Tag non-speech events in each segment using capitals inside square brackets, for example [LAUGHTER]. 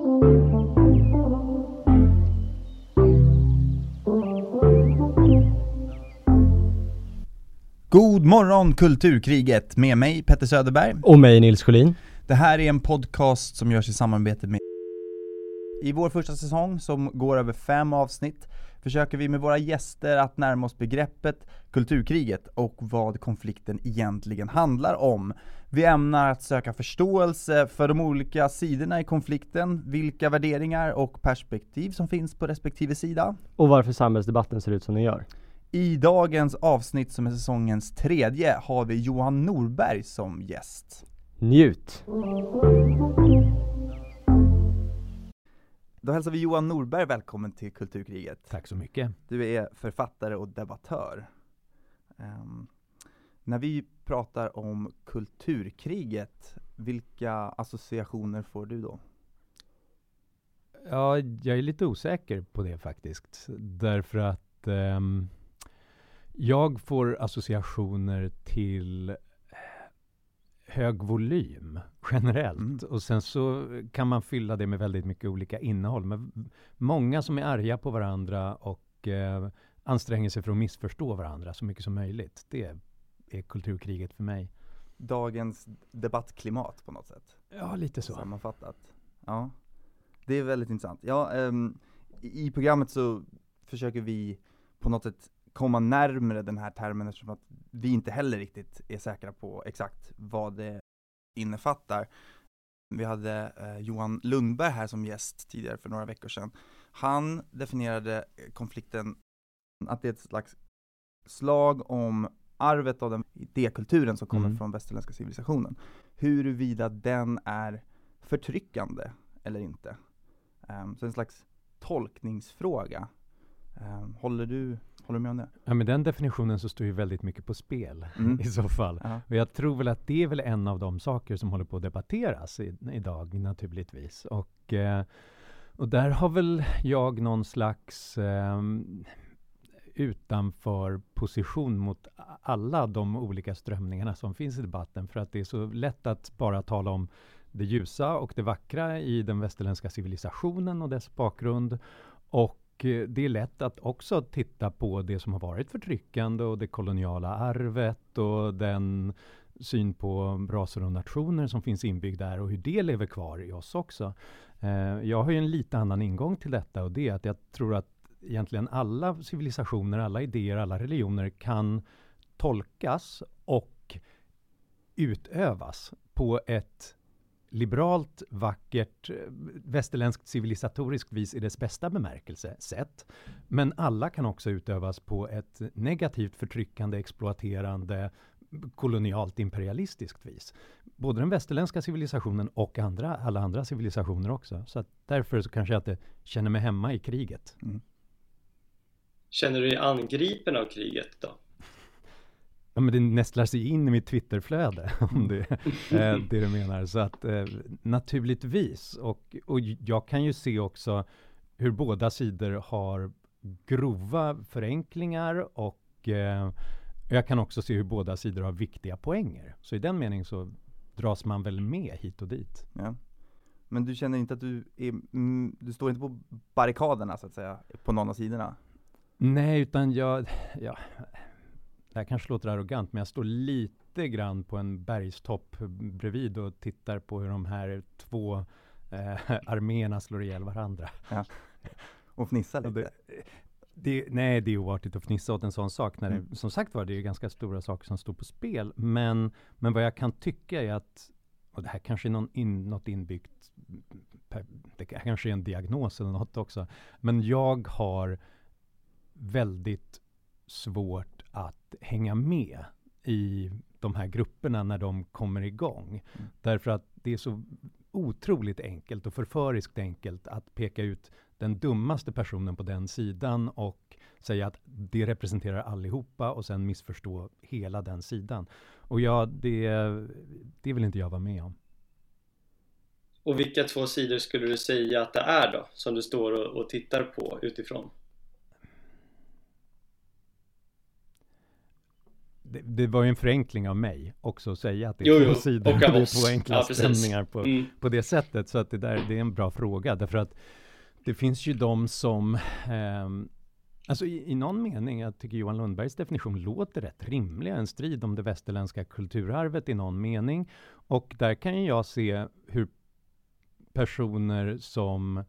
God morgon Kulturkriget. Med mig Petter Söderberg. Och mig Nils Sjölin. Det här är en podcast som görs i samarbete med I vår första säsong, som går över fem avsnitt, försöker vi med våra gäster att närma oss begreppet kulturkriget och vad konflikten egentligen handlar om. Vi ämnar att söka förståelse för de olika sidorna i konflikten, vilka värderingar och perspektiv som finns på respektive sida. Och varför samhällsdebatten ser ut som den gör I dagens avsnitt som är säsongens tredje har vi Johan Norberg som gäst. Njut! Då hälsar vi Johan Norberg välkommen till Kulturkriget. Tack så mycket. Du är författare och debattör. Ehm, när vi pratar om kulturkriget, vilka associationer får du då? Ja, jag är lite osäker på det faktiskt. Därför att ehm, jag får associationer till hög volym generellt. Och sen så kan man fylla det med väldigt mycket olika innehåll. Men många som är arga på varandra och eh, anstränger sig för att missförstå varandra så mycket som möjligt. Det är kulturkriget för mig. Dagens debattklimat på något sätt? Ja, lite så. Sammanfattat. Ja, det är väldigt intressant. Ja, i i programmet så försöker vi på något sätt komma närmare den här termen eftersom att vi inte heller riktigt är säkra på exakt vad det innefattar. Vi hade eh, Johan Lundberg här som gäst tidigare för några veckor sedan. Han definierade konflikten att det är ett slags slag om arvet av den idékulturen som kommer Mm. från västerländska civilisationen. Huruvida den är förtryckande eller inte. Um, så en slags tolkningsfråga. Ehm, håller, du, håller du med om det? Ja, med den definitionen så står ju väldigt mycket på spel Mm. [LAUGHS] i så fall. Ja. Och jag tror väl att det är väl en av de saker som håller på att debatteras i, idag naturligtvis. Och, eh, och där har väl jag någon slags ehm, utanför position mot alla de olika strömningarna som finns i debatten. För att det är så lätt att bara tala om det ljusa och det vackra i den västerländska civilisationen och dess bakgrund. Och Eh, det är lätt att också titta på det som har varit förtryckande och det koloniala arvet och den syn på raser och nationer som finns inbyggd där och hur det lever kvar i oss också. Eh, jag har ju en lite annan ingång till detta och det är att jag tror att egentligen alla civilisationer, alla idéer, alla religioner kan tolkas och utövas på ett liberalt, vackert, eh, västerländskt civilisatoriskt vis i dess bästa bemärkelse sätt. Men alla kan också utövas på ett negativt, förtryckande, exploaterande, kolonialt imperialistiskt vis. Både den västerländska civilisationen och andra, alla andra civilisationer också. Så att därför så kanske jag inte känner mig hemma i kriget. Känner du dig angripen av kriget då? Ja, men det nästlar sig in i mitt Twitterflöde, [LAUGHS] om det är eh, det du menar. Så att eh, naturligtvis, och, och jag kan ju se också hur båda sidor har grova förenklingar och eh, jag kan också se hur båda sidor har viktiga poänger. Så i den meningen så dras man väl med hit och dit. Ja. Men du känner inte att du är, mm, du står inte på barrikaderna så att säga, på någon av sidorna? Nej, utan jag, ja, det här kanske låter arrogant, men jag står lite grann på en bergstopp bredvid och tittar på hur de här två eh, [LAUGHS] arméerna slår ihjäl varandra. Och fnissa Och lite? det, det, nej, det är oartigt att fnissa åt en sån sak. När Mm. det, som sagt var, det är ganska stora saker som står på spel. Men, men vad jag kan tycka är att, och det här kanske är någon in, något inbyggt, det här kanske är en diagnos eller något också. Men jag har väldigt svårt att hänga med i de här grupperna när de kommer igång. Mm. Därför att det är så otroligt enkelt och förföriskt enkelt att peka ut den dummaste personen på den sidan och säga att det representerar allihopa och sen missförstå hela den sidan. Och ja, det, det vill inte jag vara med om. Och vilka två sidor skulle du säga att det är då? Som du står och, och tittar på utifrån? Det, det var ju en förenkling av mig också att säga att det är Jo, två sidor och det är två enkla Ja, stämningar på, Mm. på det sättet. Så att det där, det är en bra fråga. Därför att det finns ju de som ehm, Alltså i, i någon mening, jag tycker Johan Lundbergs definition låter rätt rimlig. En strid om det västerländska kulturarvet i någon mening. Och där kan jag se hur personer som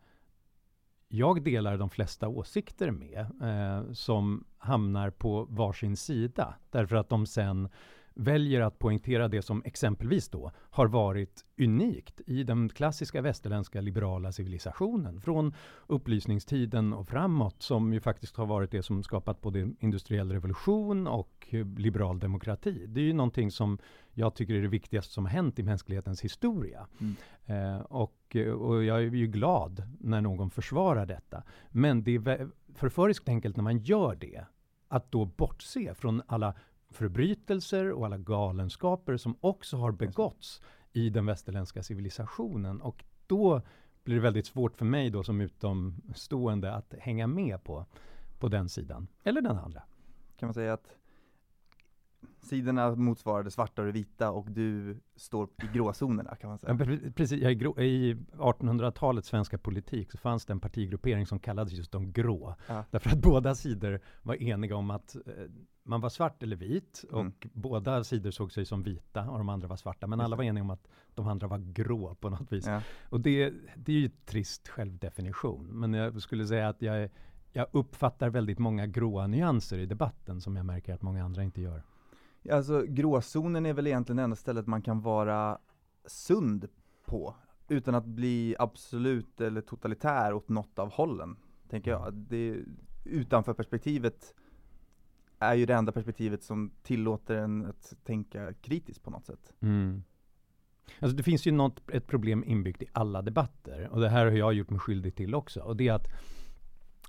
jag delar de flesta åsikter med, eh, som hamnar på varsin sida. Därför att de sen väljer att poängtera det som exempelvis då har varit unikt i den klassiska västerländska liberala civilisationen från upplysningstiden och framåt som ju faktiskt har varit det som skapat både industriell revolution och eh, liberal demokrati. Det är ju någonting som jag tycker är det viktigaste som har hänt i mänsklighetens historia. Mm. Eh, och, eh, och jag är ju glad när någon försvarar detta. Men det är förföriskt enkelt när man gör det, att då bortse från alla förbrytelser och alla galenskaper som också har begåtts i den västerländska civilisationen. Och då blir det väldigt svårt för mig då som utomstående att hänga med på, på den sidan, eller den andra. Kan man säga att sidorna motsvarar det svarta och det vita och du står i gråzonerna kan man Ja, säga. pre- precis, är grå, I 1800-talets svenska politik så fanns det en partigruppering som kallades just de grå. Ja. Därför att båda sidor var eniga om att eh, man var svart eller vit och Mm. båda sidor såg sig som vita och de andra var svarta. Men alla var eniga om att de andra var grå på något vis. Ja. Och det, det är ju trist självdefinition. Men jag skulle säga att jag, jag uppfattar väldigt många gråa nyanser i debatten som jag märker att många andra inte gör. Alltså gråzonen är väl egentligen det enda stället man kan vara sund på utan att bli absolut eller totalitär åt något av hållen, tänker jag. Det, utanför perspektivet är ju det enda perspektivet som tillåter en att tänka kritiskt på något sätt. Mm. Alltså det finns ju något, ett problem inbyggt i alla debatter och det här har jag gjort mig skyldig till också och det är att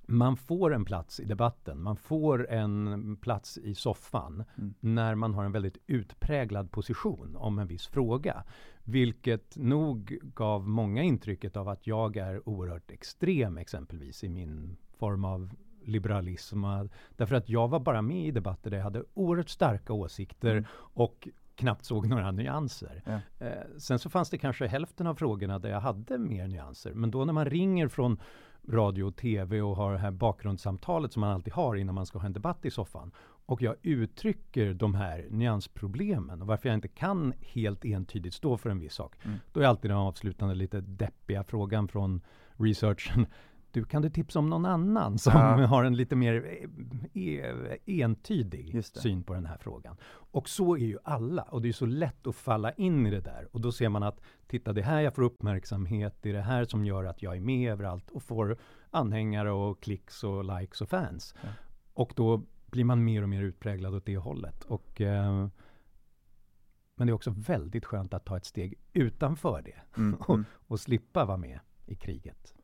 man får en plats i debatten, man får en plats i soffan Mm. när man har en väldigt utpräglad position om en viss fråga. Vilket nog gav många intrycket av att jag är oerhört extrem exempelvis i min form av liberalism. Därför att jag var bara med i debatter där jag hade oerhört starka åsikter Mm. och knappt såg några nyanser. Ja. Eh, sen så fanns det kanske hälften av frågorna där jag hade mer nyanser. Men då när man ringer från radio och tv och har det här bakgrundssamtalet som man alltid har innan man ska ha en debatt i soffan. Och jag uttrycker de här nyansproblemen och varför jag inte kan helt entydigt stå för en viss sak. Mm. Då är alltid den avslutande lite deppiga frågan från researchen. Du, kan du tipsa om någon annan som Ja. [LAUGHS] har en lite mer eh, e- entydig syn på den här frågan? Och så är ju alla. Och det är så lätt att falla in i det där. Och då ser man att, titta det är här jag får uppmärksamhet, det är det här som gör att jag är med överallt och får anhängare och klicks och likes och fans. Ja. Och då blir man mer och mer utpräglad åt det hållet. Och, eh, men det är också väldigt skönt att ta ett steg utanför det Mm, [LAUGHS] mm. och slippa vara med i kriget.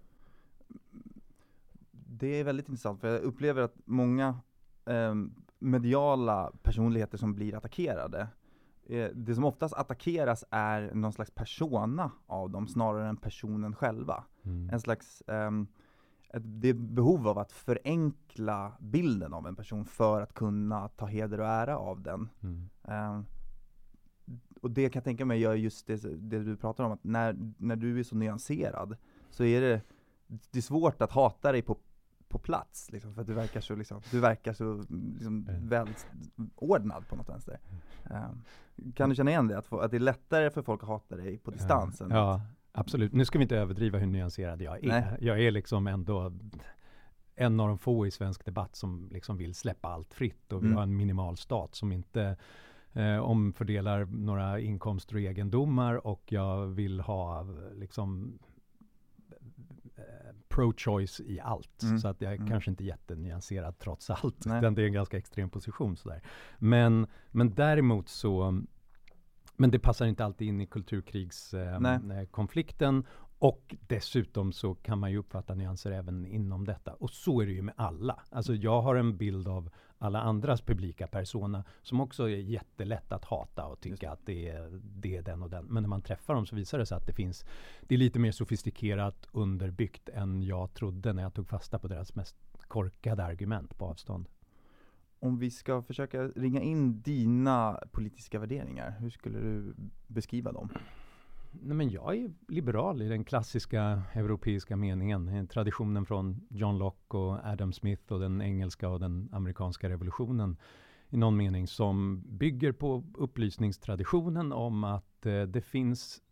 Det är väldigt intressant för jag upplever att många ehm, mediala personligheter som blir attackerade eh, det som oftast attackeras är någon slags persona av dem snarare än personen själva. Mm. En slags, ehm, ett, det är ett behov av att förenkla bilden av en person för att kunna ta heder och ära av den. Mm. Ehm, och det kan jag tänka mig gör just det, det du pratar om, att när, när du är så nyanserad så är det, det är svårt att hata dig på, på plats, liksom, för att du verkar så, liksom, du verkar så liksom, välordnad på något vänster. Ehm, kan du känna igen det? Att, få, att det är lättare för folk att hata dig på distans? än Ja, att- absolut. Nu ska vi inte överdriva hur nyanserad jag är. Nej. Jag är liksom ändå en av de få i svensk debatt som liksom vill släppa allt fritt och vi Mm. har en minimal stat som inte eh, omfördelar några inkomster och egendomar och jag vill ha liksom pro-choice i allt. Mm. Så att jag är Mm. kanske inte jättenyanserad trots [LAUGHS] allt. Nej. Utan det är en ganska extrem position sådär. Men, men däremot så men det passar inte alltid in i kulturkrigskonflikten. Och dessutom så kan man ju uppfatta nyanser även inom detta. Och så är det ju med alla. Alltså jag har en bild av alla andras publika persona som också är jättelätt att hata och tycka att det är, det är den och den. Men när man träffar dem så visar det sig att det finns, det är lite mer sofistikerat underbyggt än jag trodde när jag tog fasta på deras mest korkade argument på avstånd. om vi ska försöka ringa in dina politiska värderingar, hur skulle du beskriva dem? Nej, men jag är liberal i den klassiska europeiska meningen. Eh, traditionen från John Locke och Adam Smith och den engelska och den amerikanska revolutionen i någon mening som bygger på upplysningstraditionen om att eh, det finns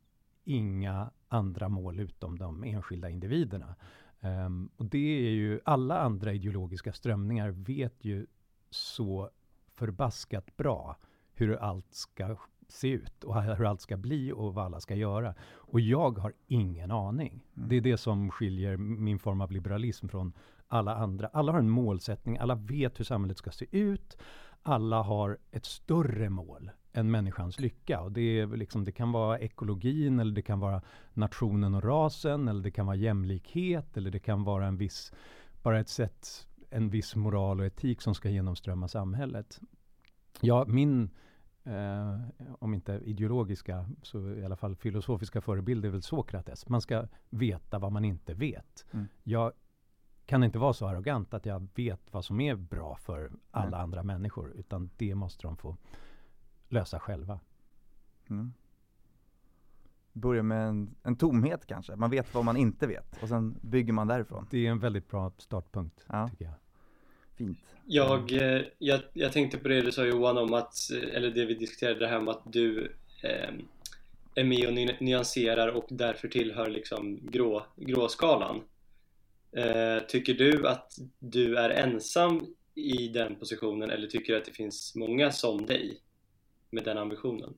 inga andra mål utom de enskilda individerna. Um, och det är ju alla andra ideologiska strömningar vet ju så förbaskat bra hur allt ska se ut och hur allt ska bli och vad alla ska göra. Och jag har ingen aning. Mm. Det är det som skiljer min form av liberalism från alla andra. Alla har en målsättning, alla vet hur samhället ska se ut. Alla har ett större mål än människans lycka. Och det, är liksom, det kan vara ekologin, eller det kan vara nationen och rasen, eller det kan vara jämlikhet, eller det kan vara en viss, bara ett sätt, en viss moral och etik som ska genomströmma samhället. Ja, min eh, om inte ideologiska, så i alla fall filosofiska förebilder är väl Sokrates. Man ska veta vad man inte vet. Mm. Jag kan inte vara så arrogant att jag vet vad som är bra för alla Nej. andra människor, utan det måste de få lösa själva. Mm. Börja med en, en, tomhet kanske, man vet vad man inte vet och sen bygger man därifrån. Det är en väldigt bra startpunkt, ja. tycker jag. Fint. Jag, eh, jag, jag tänkte på det du sa Johan om att, eller det vi diskuterade det här om att du eh, är med och nyanserar och därför tillhör liksom grå, gråskalan. Eh, tycker du att du är ensam i den positionen eller tycker du att det finns många som dig med den ambitionen?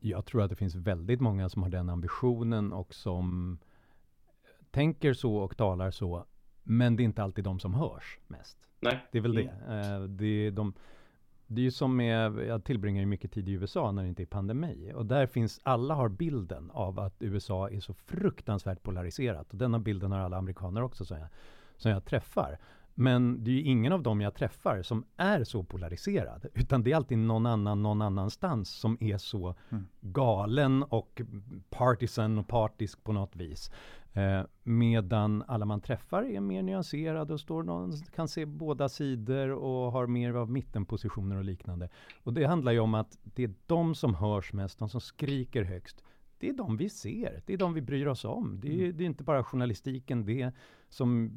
Jag tror att det finns väldigt många som har den ambitionen och som tänker så och talar så men det är inte alltid de som hörs mest. Nej. Det är väl det. Mm. Uh, det, de, det är ju som med, jag tillbringar ju mycket tid i USA när det inte är pandemi. Och där finns, alla har bilden av att USA är så fruktansvärt polariserat. Och denna bilden har alla amerikaner också som jag, som jag träffar. Men det är ju ingen av dem jag träffar som är så polariserad. Utan det är alltid någon annan någon annanstans som är så mm. galen och partisan och partisk på något vis. Eh, medan alla man träffar är mer nyanserade och står någon, kan se båda sidor och har mer av mittenpositioner och liknande. Och det handlar ju om att det är de som hörs mest, de som skriker högst. Det är de vi ser, det är de vi bryr oss om. Det är, mm. det är inte bara journalistiken det som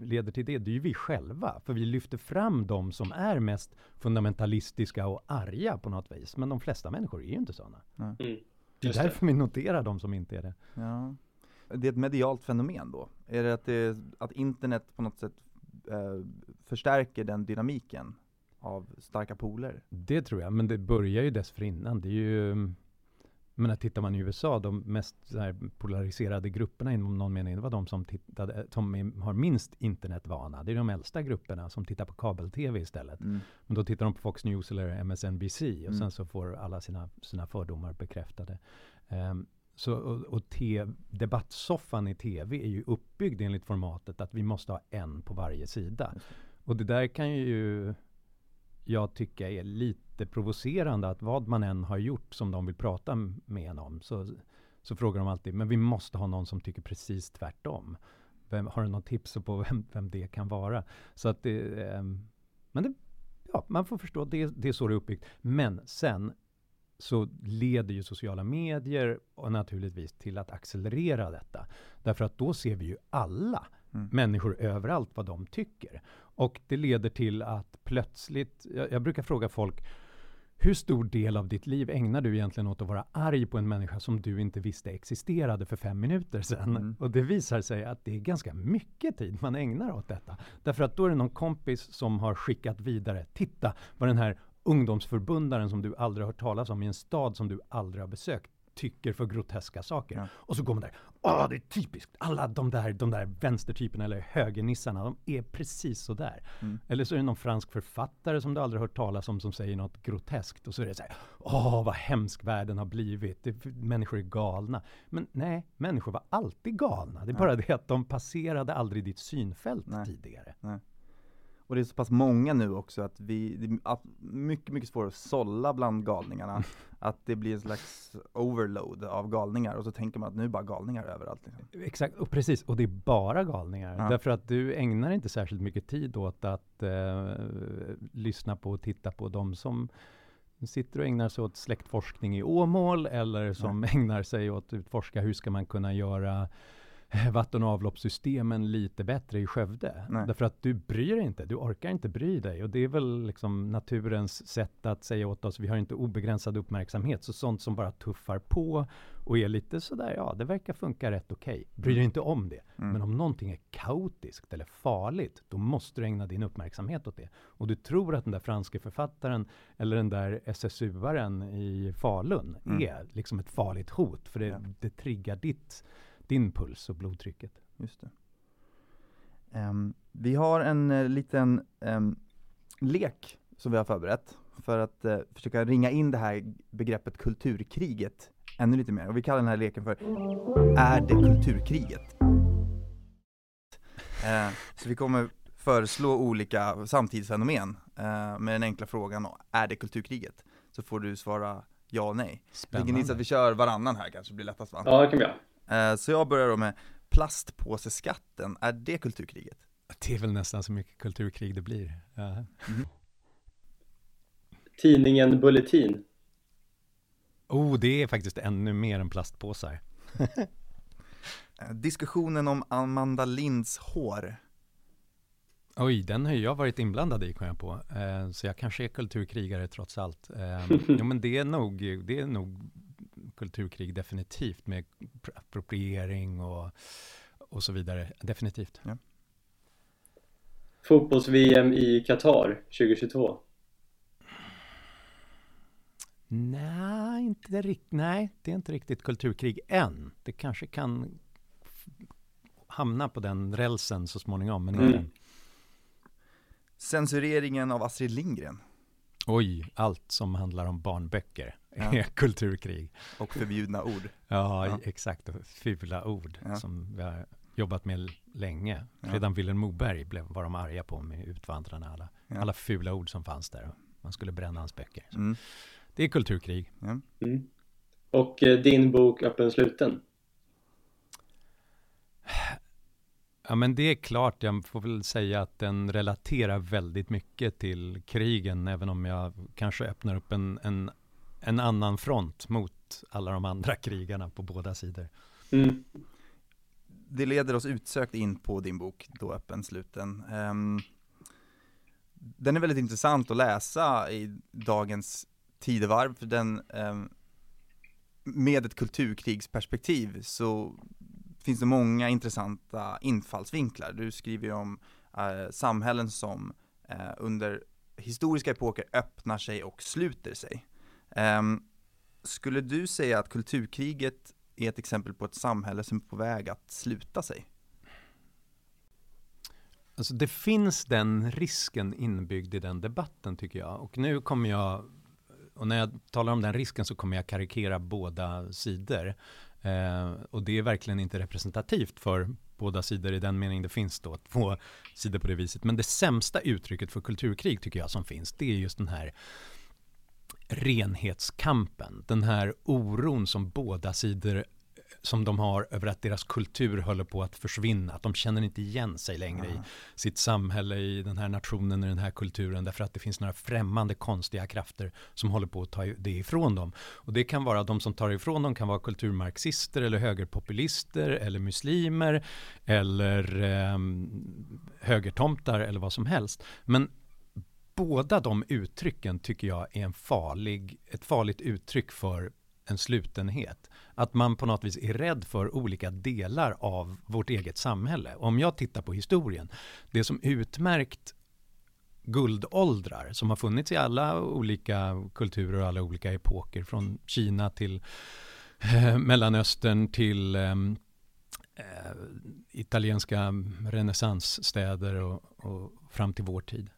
leder till det, det är ju vi själva. För vi lyfter fram de som är mest fundamentalistiska och arga på något vis. Men de flesta människor är ju inte sådana. Mm. Det är därför vi noterar de som inte är det. Ja det är ett medialt fenomen då? Är det att, det, att internet på något sätt eh, förstärker den dynamiken av starka poler? Det tror jag, men det börjar ju dessförinnan. Det är ju men tittar man i USA, de mest polariserade grupperna inom någon mening, det var de som, tittade, som är, har minst internetvana. Det är de äldsta grupperna som tittar på kabel-tv istället. Mm. Men då tittar de på Fox News eller MSNBC och mm. sen så får alla sina, sina fördomar bekräftade. Um, så, och, och debattsoffan i tv är ju uppbyggd enligt formatet att vi måste ha en på varje sida. Och det där kan ju jag tycka är lite provocerande att vad man än har gjort som de vill prata med en om så, så frågar de alltid, men vi måste ha någon som tycker precis tvärtom. Vem, har du något tips på vem, vem det kan vara? Så att det, eh, men det, ja, man får förstå, det, det är så det är uppbyggt. Men sen så leder ju sociala medier och naturligtvis till att accelerera detta. Därför att då ser vi ju alla mm. människor överallt vad de tycker. Och det leder till att plötsligt, jag, jag, brukar fråga folk, hur stor del av ditt liv ägnar du egentligen åt att vara arg på en människa som du inte visste existerade för fem minuter sedan? Mm. Och det visar sig att det är ganska mycket tid man ägnar åt detta. Därför att då är det någon kompis som har skickat vidare, titta vad den här ungdomsförbundaren som du aldrig hört talas om i en stad som du aldrig har besökt tycker för groteska saker. Ja. Och så går man där, åh det är typiskt, alla de där, de där vänstertyperna eller högernissarna, de är precis så där. Mm. Eller så är det någon fransk författare som du aldrig hört talas om som säger något groteskt och så är det så här, åh vad hemsk världen har blivit, det, människor är galna. Men nej, människor var alltid galna, det är ja. bara det att de passerade aldrig ditt synfält nej. tidigare. Nej. Och det är så pass många nu också att vi, det är mycket, mycket svårare att sålla bland galningarna. [LAUGHS] att det blir en slags overload av galningar och så tänker man att nu är bara galningar överallt. Liksom. Exakt, och precis, och det är bara galningar. Ja. Därför att du ägnar inte särskilt mycket tid åt att eh, lyssna på och titta på de som sitter och ägnar sig åt släktforskning i Åmål eller som ägnar sig åt att utforska hur ska man kunna göra [LAUGHS] vatten och avloppssystemen lite bättre i Skövde. Nej. Därför att du bryr dig inte, du orkar inte bry dig. Och det är väl liksom naturens sätt att säga åt oss, vi har inte obegränsad uppmärksamhet. Så sånt som bara tuffar på och är lite sådär, ja det verkar funka rätt okej. Bry dig inte om det. Mm. Men om någonting är kaotiskt eller farligt, då måste du ägna din uppmärksamhet åt det. Och du tror att den där franske författaren eller den där SSU-aren i Falun Mm. är liksom ett farligt hot. För det, Ja. det triggar ditt, din puls och blodtrycket. Just det. Ehm, vi har en eh, liten ehm, lek som vi har förberett för att eh, försöka ringa in det här begreppet kulturkriget ännu lite mer. Och vi kallar den här leken för Är det kulturkriget? Eh, så vi kommer föreslå olika samtidsfenomen eh, med den enkla frågan Är det kulturkriget? Så får du svara ja och nej. Vilken gissar att vi kör varannan här kanske blir lättast va? Ja, det kan vi göra. Eh, Så jag börjar då med plastpåseskatten, är det kulturkriget? Det är väl nästan så mycket kulturkrig det blir. Ja. Tidningen Bulletin. Oh, det är faktiskt ännu mer än plastpåsar. [LAUGHS] Diskussionen om Amanda Linds hår, Oj, den har jag varit inblandad i kom jag på. Eh, så jag kanske är kulturkrigare trots allt. Eh, [LAUGHS] jo, men det är, nog, det är nog kulturkrig definitivt med pr- appropriering och, och så vidare. Definitivt. Fotbolls-VM i Qatar 2022. Nej, inte rikt- nej, det är inte riktigt kulturkrig än. Det kanske kan hamna på den rälsen så småningom, men inte Mm. än. censureringen av Astrid Lindgren Oj, allt som handlar om barnböcker Ja. är [LAUGHS] kulturkrig. och förbjudna ord. Ja, Ja. exakt. Och Fula ord Ja. som vi har jobbat med länge. Ja. Redan Vilhelm Moberg blev, var de arga på med Utvandrarna. Alla, Ja. alla fula ord som fanns där. Man skulle bränna hans böcker. Mm. Det är kulturkrig. Ja. Mm. Och eh, din bok Öppen sluten. Ja, men det är klart, jag får väl säga att den relaterar väldigt mycket till krigen, även om jag kanske öppnar upp en, en, en annan front mot alla de andra [LAUGHS] krigarna på båda sidor. Mm. Det leder oss utsökt in på din bok, då öppen sluten. Ehm, den är väldigt intressant att läsa i dagens tidevarv, för den ehm, med ett kulturkrigsperspektiv så finns det många intressanta infallsvinklar. Du skriver ju om eh, samhällen som eh, under historiska epoker öppnar sig och sluter sig. Um, skulle du säga att kulturkriget är ett exempel på ett samhälle som är på väg att sluta sig? Alltså det finns den risken inbyggd i den debatten tycker jag. Och nu kommer jag, och när jag talar om den risken så kommer jag karikera båda sidor. Eh, och det är verkligen inte representativt för båda sidor i den mening det finns då två sidor på det viset. Men det sämsta uttrycket för kulturkrig tycker jag som finns, det är just den här renhetskampen. Den här oron som båda sidor som de har över att deras kultur håller på att försvinna. Att de känner inte igen sig längre i sitt samhälle, i den här nationen, i den här kulturen. Därför att det finns några främmande konstiga krafter som håller på att ta det ifrån dem. Och det kan vara, de som tar ifrån dem kan vara kulturmarxister eller högerpopulister eller muslimer eller eh, högertomtar eller vad som helst. Men båda de uttrycken tycker jag är en farlig, ett farligt uttryck för en slutenhet. Att man på något vis är rädd för olika delar av vårt eget samhälle. Om jag tittar på historien, det som utmärkt guldåldrar som har funnits i alla olika kulturer och alla olika epoker från Kina till eh, Mellanöstern till ehm, eh, italienska renässansstäder och, och fram till vår tid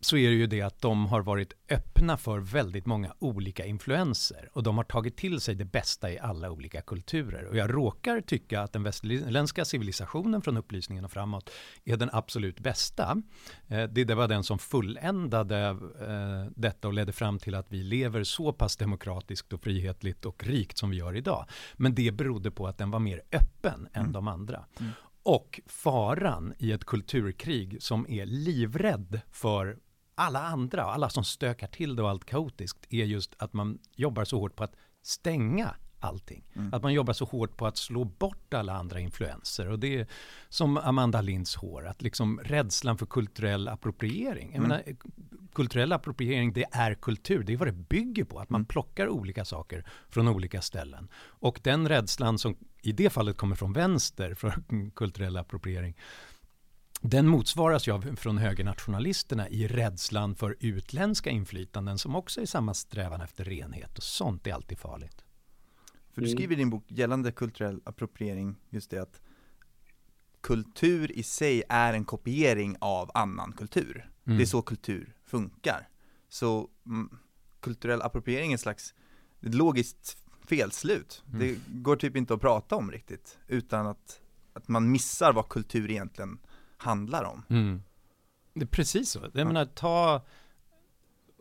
så är det ju det att de har varit öppna för väldigt många olika influenser och de har tagit till sig det bästa i alla olika kulturer. Och jag råkar tycka att den västerländska civilisationen från upplysningen och framåt är den absolut bästa. Eh, det var den som fulländade eh, detta och ledde fram till att vi lever så pass demokratiskt och frihetligt och rikt som vi gör idag. Men det berodde på att den var mer öppen än Mm. de andra. Mm. Och faran i ett kulturkrig som är livrädd för alla andra, alla som stökar till det och allt kaotiskt, är just att man jobbar så hårt på att stänga allting. Mm. Att man jobbar så hårt på att slå bort alla andra influenser. Och det är som Amanda Linds hår, att liksom rädslan för kulturell appropriering. Jag Mm. menar, kulturell appropriering, det är kultur. Det är vad det bygger på, att man Mm. plockar olika saker från olika ställen. Och den rädslan som i det fallet kommer från vänster för [LAUGHS] kulturell appropriering, den motsvaras ju av från högernationalisterna i rädslan för utländska inflytanden som också är samma strävan efter renhet och sånt är alltid farligt. För du Mm. skriver i din bok gällande kulturell appropriering just det att kultur i sig är en kopiering av annan kultur. Mm. Det är så kultur funkar. Så mm, kulturell appropriering är en slags ett logiskt felslut. Mm. Det går typ inte att prata om riktigt utan att, att man missar vad kultur egentligen handlar om. Mm. Det är precis så. Jag menar, ta...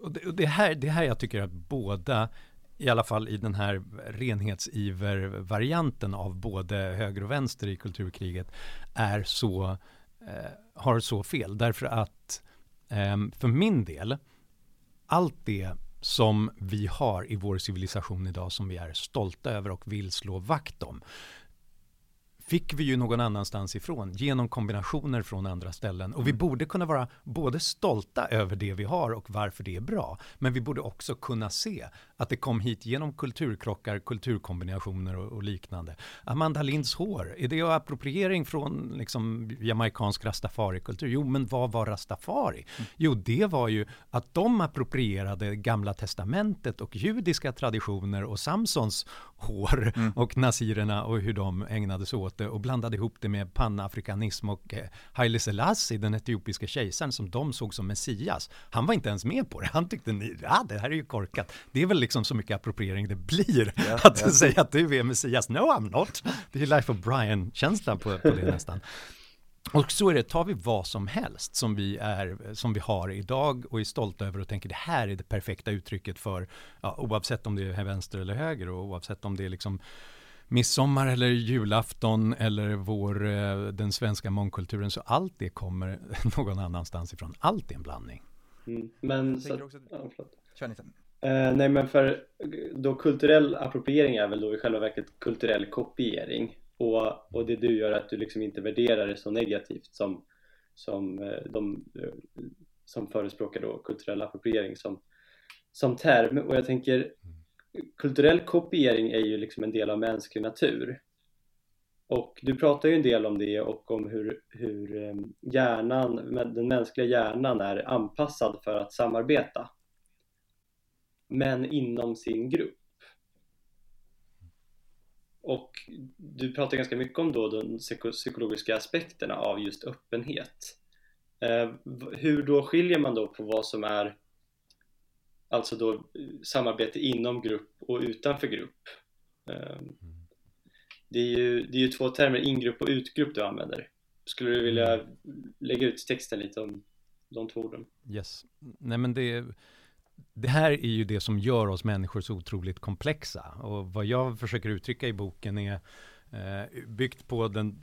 Och det, och det, här, det här jag tycker att båda, i alla fall i den här renhetsiver-varianten av både höger och vänster i kulturkriget, är så, eh, har så fel. Därför att Ehm, för min del, allt det som vi har i vår civilisation idag som vi är stolta över och vill slå vakt om fick vi ju någon annanstans ifrån genom kombinationer från andra ställen. Och vi borde kunna vara både stolta över det vi har och varför det är bra. Men vi borde också kunna se att det kom hit genom kulturkrockar, kulturkombinationer och, och liknande. Amanda Linds hår, är det appropriering från liksom, jamaikansk rastafarikultur? Jo, men vad var rastafari? Jo, det var ju att de approprierade gamla testamentet och judiska traditioner och Samsons hår Mm. och nazirerna och hur de ägnade sig åt det och blandade ihop det med panafrikanism och eh, Haile Selassie, den etiopiska kejsaren som de såg som Messias. Han var inte ens med på det. Han tyckte, ni, ja det här är ju korkat. Det är väl liksom så mycket appropriering det blir Ja, att ja. säga att du är Messias. No, I'm not. Det är Life of Brian-känsla på, på det nästan. Och så är det, tar vi vad som helst som vi, är, som vi har idag och är stolta över och tänker det här är det perfekta uttrycket för, ja, oavsett om det är vänster eller höger och oavsett om det är liksom midsommar eller julafton eller vår, eh, den svenska mångkulturen, så allt det kommer [LAUGHS] någon annanstans ifrån. Allt är en blandning. Mm. Men så också ja. Kör sen. Eh, nej men för då kulturell appropriering är väl då i själva verket kulturell kopiering och, och det du gör är att du liksom inte värderar det så negativt som, som eh, de eh, som förespråkar då kulturell appropriering som, som term och jag tänker kulturell kopiering är ju liksom en del av mänsklig natur och du pratar ju en del om det och om hur, hur ehm, hjärnan, den mänskliga hjärnan är anpassad för att samarbeta men inom sin grupp. Och du pratar ganska mycket om då de psykologiska aspekterna av just öppenhet. Ehm, hur då skiljer man då på vad som är alltså då samarbete inom grupp och utanför grupp? Eh, det, är ju, det är ju två termer, ingrupp och utgrupp du använder. Skulle du vilja lägga ut texten lite om de två orden? Yes. Nej men det, det här är ju det som gör oss människor så otroligt komplexa. Och vad jag försöker uttrycka i boken är eh, byggt på den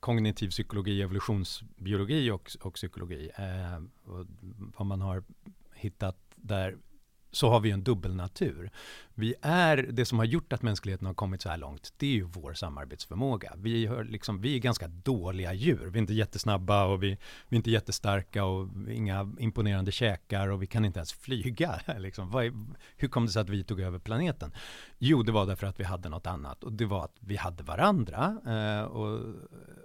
kognitiv psykologi, evolutionsbiologi och, och psykologi. Eh, och vad man har hittat där så har vi en dubbelnatur. Vi är, det som har gjort att mänskligheten har kommit så här långt, det är ju vår samarbetsförmåga. Vi, har liksom, vi är ganska dåliga djur. Vi är inte jättesnabba och vi, vi är inte jättestarka och inga imponerande käkar och vi kan inte ens flyga. [LAUGHS] Liksom. Vad är, hur kom det sig att vi tog över planeten? Jo, det var därför att vi hade något annat och det var att vi hade varandra eh, och,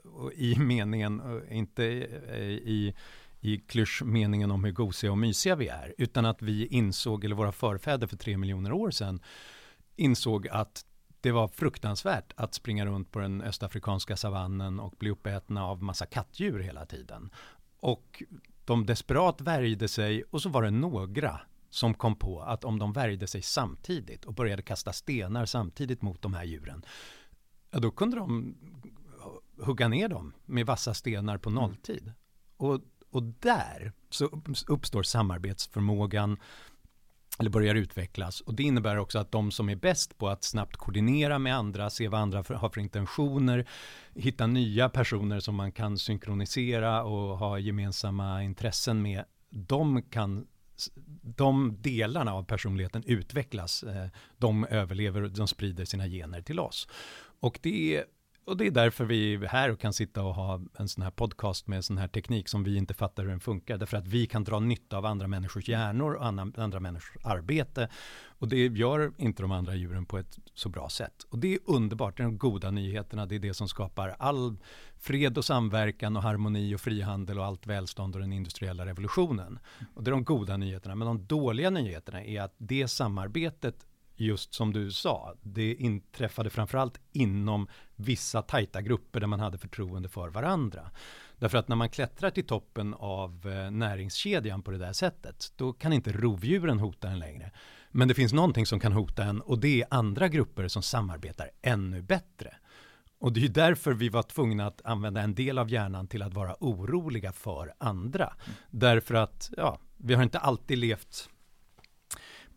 och i meningen, och inte eh, i, i i klyschmeningen om hur gosiga och mysiga vi är, utan att vi insåg, eller våra förfäder för tre miljoner år sedan, insåg att det var fruktansvärt att springa runt på den östafrikanska savannen och bli uppätna av massa kattdjur hela tiden. Och de desperat värjde sig och så var det några som kom på att om de värjde sig samtidigt och började kasta stenar samtidigt mot de här djuren, ja då kunde de hugga ner dem med vassa stenar på nolltid. Och, och där så uppstår samarbetsförmågan, eller börjar utvecklas. Och det innebär också att de som är bäst på att snabbt koordinera med andra, se vad andra har för intentioner, hitta nya personer som man kan synkronisera och ha gemensamma intressen med, de kan de delarna av personligheten utvecklas. Eh, de överlever och de sprider sina gener till oss. Och det är och det är därför vi är här och kan sitta och ha en sån här podcast med sån här teknik som vi inte fattar hur den funkar. Därför att vi kan dra nytta av andra människors hjärnor och andra, andra människors arbete. Och det gör inte de andra djuren på ett så bra sätt. Och det är underbart, det är de goda nyheterna. Det är det som skapar all fred och samverkan och harmoni och frihandel och allt välstånd och den industriella revolutionen. Och det är de goda nyheterna. Men de dåliga nyheterna är att det samarbetet just som du sa, det inträffade framförallt inom vissa tajta grupper där man hade förtroende för varandra. Därför att när man klättrar till toppen av eh, näringskedjan på det där sättet, då kan inte rovdjuren hota en längre. Men det finns någonting som kan hota en och det är andra grupper som samarbetar ännu bättre. Och det är därför vi var tvungna att använda en del av hjärnan till att vara oroliga för andra. Därför att, ja, vi har inte alltid levt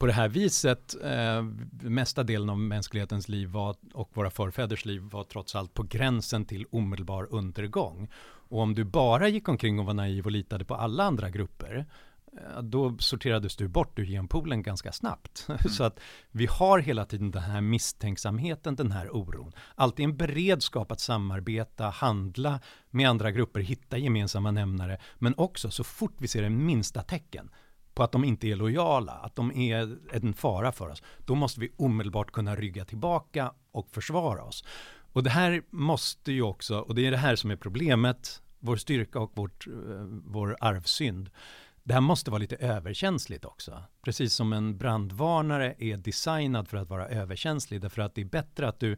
på det här viset, eh, mesta delen av mänsklighetens liv var, och våra förfäders liv var trots allt på gränsen till omedelbar undergång. Och om du bara gick omkring och var naiv och litade på alla andra grupper, eh, då sorterades du bort ur genpoolen ganska snabbt. [LAUGHS] Mm. Så att vi har hela tiden den här misstänksamheten, den här oron. Alltid en beredskap att samarbeta, handla med andra grupper, hitta gemensamma nämnare, men också så fort vi ser en minsta tecken på att de inte är lojala, att de är en fara för oss, då måste vi omedelbart kunna rygga tillbaka och försvara oss. Och det här måste ju också, och det är det här som är problemet, vår styrka och vårt, eh, vår arvsynd. Det här måste vara lite överkänsligt också. Precis som en brandvarnare är designad för att vara överkänslig. Därför att det är bättre att du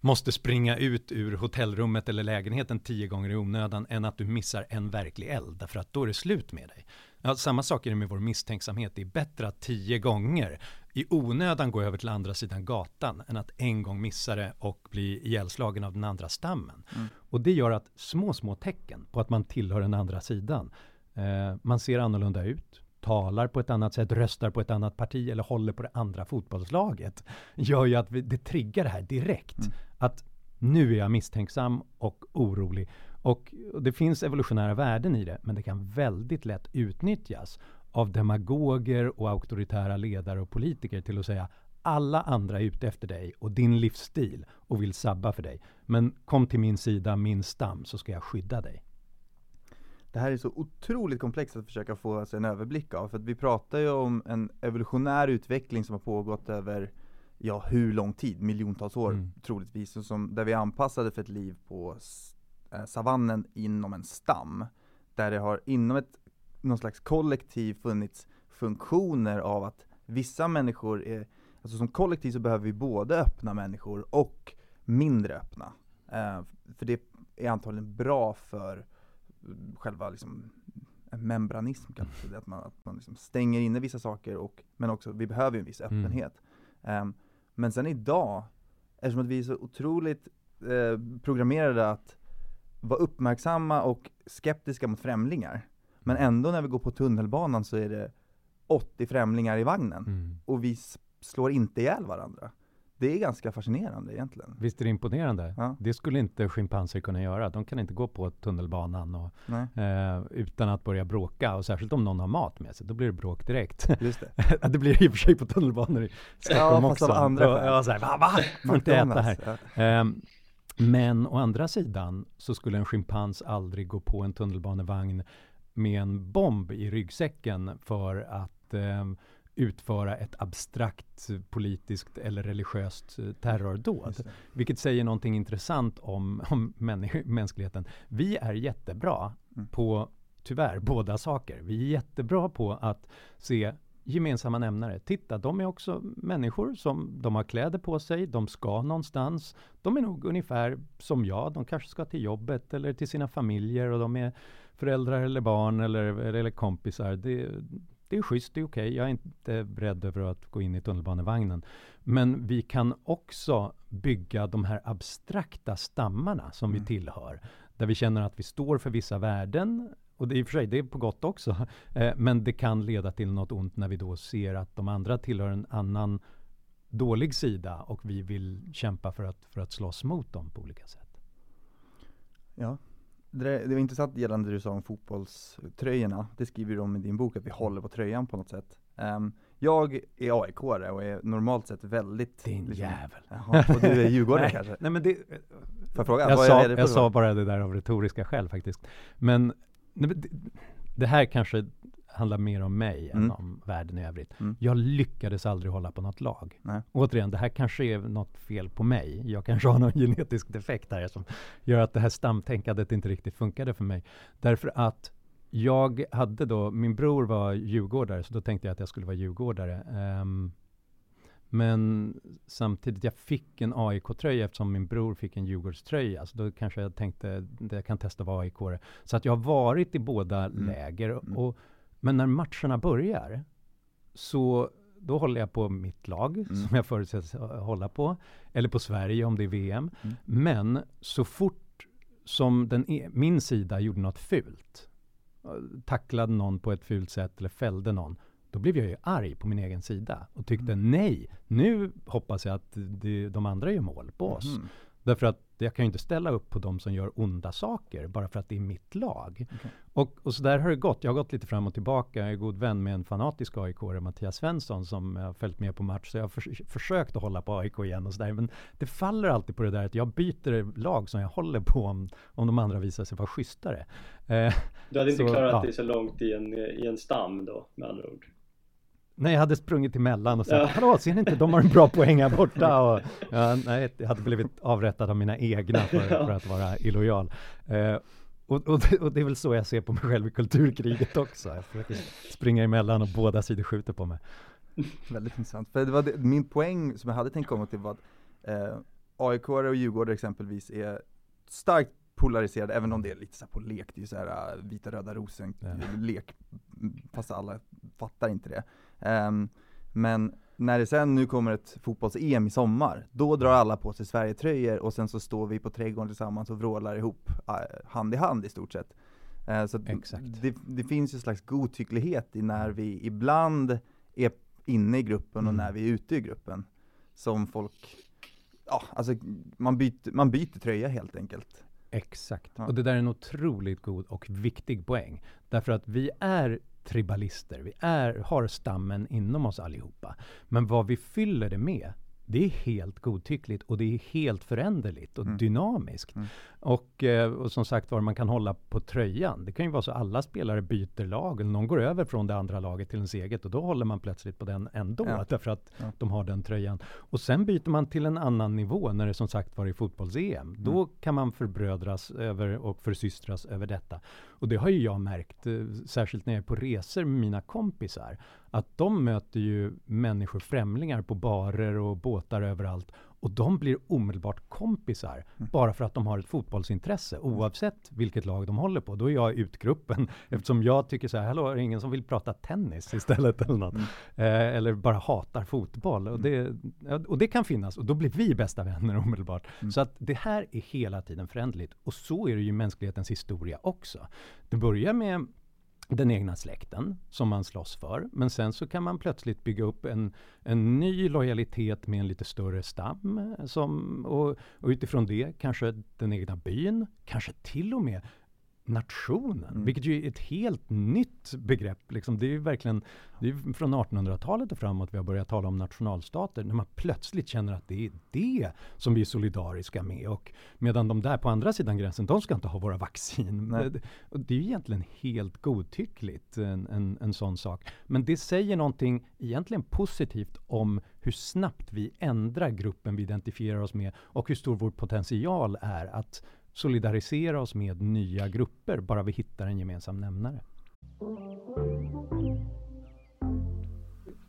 måste springa ut ur hotellrummet eller lägenheten tio gånger i onödan än att du missar en verklig eld. Därför att då är det slut med dig. Ja, samma sak är det med vår misstänksamhet. Det är bättre att tio gånger i onödan gå över till andra sidan gatan än att en gång missa det och bli ihjälslagen av den andra stammen. Mm. Och det gör att små, små tecken på att man tillhör den andra sidan. Eh, man ser annorlunda ut, talar på ett annat sätt, röstar på ett annat parti eller håller på det andra fotbollslaget. [LAUGHS] Gör ju att vi, det triggar det här direkt. Mm. Att nu är jag misstänksam och orolig och det finns evolutionära värden i det, men det kan väldigt lätt utnyttjas av demagoger och auktoritära ledare och politiker till att säga alla andra är ute efter dig och din livsstil och vill sabba för dig. Men kom till min sida, min stam, så ska jag skydda dig. Det här är så otroligt komplext att försöka få sig en överblick av. För att vi pratar ju om en evolutionär utveckling som har pågått över ja, hur lång tid? Miljontals år mm. troligtvis. Och som, där vi är anpassade för ett liv på eh, savannen inom en stam. Där det har inom ett någon slags kollektiv funnits funktioner av att vissa människor är, alltså som kollektiv så behöver vi både öppna människor och mindre öppna. Eh, för det är antagligen bra för själva liksom membranism kallas det, att man, att man liksom stänger inne vissa saker och, men också, vi behöver en viss mm. öppenhet. Mm. Um, men sen idag, eftersom att vi är så otroligt eh, programmerade att vara uppmärksamma och skeptiska mot främlingar. Men ändå när vi går på tunnelbanan så är det 80 främlingar i vagnen. Mm. Och vi slår inte ihjäl varandra. Det är ganska fascinerande egentligen. Visst är det imponerande? Ja. Det skulle inte schimpanser kunna göra. De kan inte gå på tunnelbanan och, eh, utan att börja bråka. Och särskilt om någon har mat med sig, då blir det bråk direkt. Just det. [LAUGHS] det blir i och för sig på tunnelbanor i Stockholm ja, också. Av andra och, ja, så här, va, va? Får inte äta här. Ja. Eh, men å andra sidan så skulle en schimpans aldrig gå på en tunnelbanevagn med en bomb i ryggsäcken för att eh, utföra ett abstrakt politiskt eller religiöst eh, terrordåd. Vilket säger någonting intressant om, om mänskligheten. Vi är jättebra mm. på, tyvärr, båda saker. Vi är jättebra på att se gemensamma nämnare. Titta, de är också människor som de har kläder på sig, de ska någonstans. De är nog ungefär som jag, de kanske ska till jobbet eller till sina familjer och de är föräldrar eller barn eller, eller kompisar. Det, det är schysst, det är okej. Okay. Jag är inte rädd över att gå in i tunnelbanevagnen. Men vi kan också bygga de här abstrakta stammarna som mm. vi tillhör. Där vi känner att vi står för vissa värden. Och det är i och för sig, det är på gott också. [LAUGHS] Eh, men det kan leda till något ont när vi då ser att de andra tillhör en annan dålig sida och vi vill kämpa för att, för att slåss mot dem på olika sätt. Ja, det, det var intressant gällande det du sa om fotbollströjorna. Det skriver du om i din bok, att vi håller på tröjan på något sätt. Um, jag är aik och är normalt sett väldigt Din liksom, jävel! Jaha, och du är djurgårdare [LAUGHS] kanske? Nej men det... Får jag fråga? Jag, sa, jag sa bara det där av retoriska skäl faktiskt. Men det, här kanske handlar mer om mig mm. än om världen i övrigt. Mm. Jag lyckades aldrig hålla på något lag. Nej. Återigen, det här kanske är något fel på mig. Jag kanske har någon genetisk defekt här som gör att det här stamtänkandet inte riktigt funkade för mig. Därför att jag hade då, min bror var djurgårdare, så då tänkte jag att jag skulle vara djurgårdare. Um, men samtidigt, jag fick en AIK-tröja eftersom min bror fick en Djurgårdströja. Så då kanske jag tänkte, att jag kan testa att vara aik -are. Så att jag har varit i båda mm. läger. Mm. Och, men när matcherna börjar, så då håller jag på mitt lag, mm. som jag förutsätts hålla på. Eller på Sverige om det är VM. Mm. Men så fort som den e min sida gjorde något fult, tacklade någon på ett fult sätt eller fällde någon, då blev jag ju arg på min egen sida och tyckte mm. nej, nu hoppas jag att det, de andra gör mål på oss. Mm. Därför att jag kan ju inte ställa upp på de som gör onda saker bara för att det är mitt lag. Okay. Och, och så där har det gått. Jag har gått lite fram och tillbaka. Jag är god vän med en fanatisk aik Mattias Svensson, som har följt med på match. Så jag har för, försökt att hålla på AIK igen och sådär. Men det faller alltid på det där att jag byter lag som jag håller på om, om de andra visar sig vara schysstare. Eh, du hade inte så, klarat ja. dig så långt i en, i en stam då, med andra ord? Nej, jag hade sprungit emellan och sagt, ja. hallå, ser ni inte, de har en bra poäng här borta. [LAUGHS] Och, ja, nej, jag hade blivit avrättad av mina egna för, [LAUGHS] ja. för att vara illojal. Eh, och, och, och, det är väl så jag ser på mig själv i kulturkriget också. Jag försöker springa emellan och båda sidor skjuter på mig. Väldigt intressant. För det var det, min poäng som jag hade tänkt komma till var att eh, AIK och Djurgårdare exempelvis är starkt polariserade, även om det är lite så på lek, det är ju så här uh, vita röda rosen ja. lek, fast alla fattar inte det. Um, men när det sen nu kommer ett fotbolls-EM i sommar, då drar alla på sig Sverigetröjor och sen så står vi på trädgården tillsammans och vrålar ihop uh, hand i hand i stort sett. Uh, så det, det, finns ju en slags godtycklighet i när vi ibland är inne i gruppen mm. och när vi är ute i gruppen. Som folk, ja alltså man byter, man byter tröja helt enkelt. Exakt. Ja. Och det där är en otroligt god och viktig poäng. Därför att vi är tribalister. Vi är, har stammen inom oss allihopa. Men vad vi fyller det med, det är helt godtyckligt och det är helt föränderligt och mm. dynamiskt. Mm. Och, eh, och, som sagt var, man kan hålla på tröjan. Det kan ju vara så att alla spelare byter lag, eller någon går över från det andra laget till ens eget och då håller man plötsligt på den ändå, ja. därför att ja. de har den tröjan. Och sen byter man till en annan nivå när det som sagt var i fotbolls-EM. Mm. Då kan man förbrödras över och försystras över detta. Och det har ju jag märkt, eh, särskilt när jag är på resor med mina kompisar, att de möter ju människor, främlingar på barer och båtar överallt och de blir omedelbart kompisar mm. bara för att de har ett fotbollsintresse oavsett vilket lag de håller på. Då är jag utgruppen [LAUGHS] eftersom jag tycker så här, hallå, är det ingen som vill prata tennis istället [LAUGHS] eller något? Mm. Eh, eller bara hatar fotboll. Och det, och det kan finnas och då blir vi bästa vänner [LAUGHS] omedelbart. Mm. Så att det här är hela tiden förändligt och så är det ju mänsklighetens historia också. Det börjar med den egna släkten som man slåss för. Men sen så kan man plötsligt bygga upp en, en ny lojalitet med en lite större stam. Eh, som, och, och utifrån det kanske den egna byn, kanske till och med nationen, mm. vilket ju är ett helt nytt begrepp. Liksom. Det är ju verkligen det är från 1800-talet och framåt vi har börjat tala om nationalstater, när man plötsligt känner att det är det som vi är solidariska med. Och medan de där på andra sidan gränsen, de ska inte ha våra vaccin. Det, det, är ju egentligen helt godtyckligt, en, en, en sån sak. Men det säger någonting egentligen positivt om hur snabbt vi ändrar gruppen vi identifierar oss med och hur stor vår potential är att solidarisera oss med nya grupper, bara vi hittar en gemensam nämnare.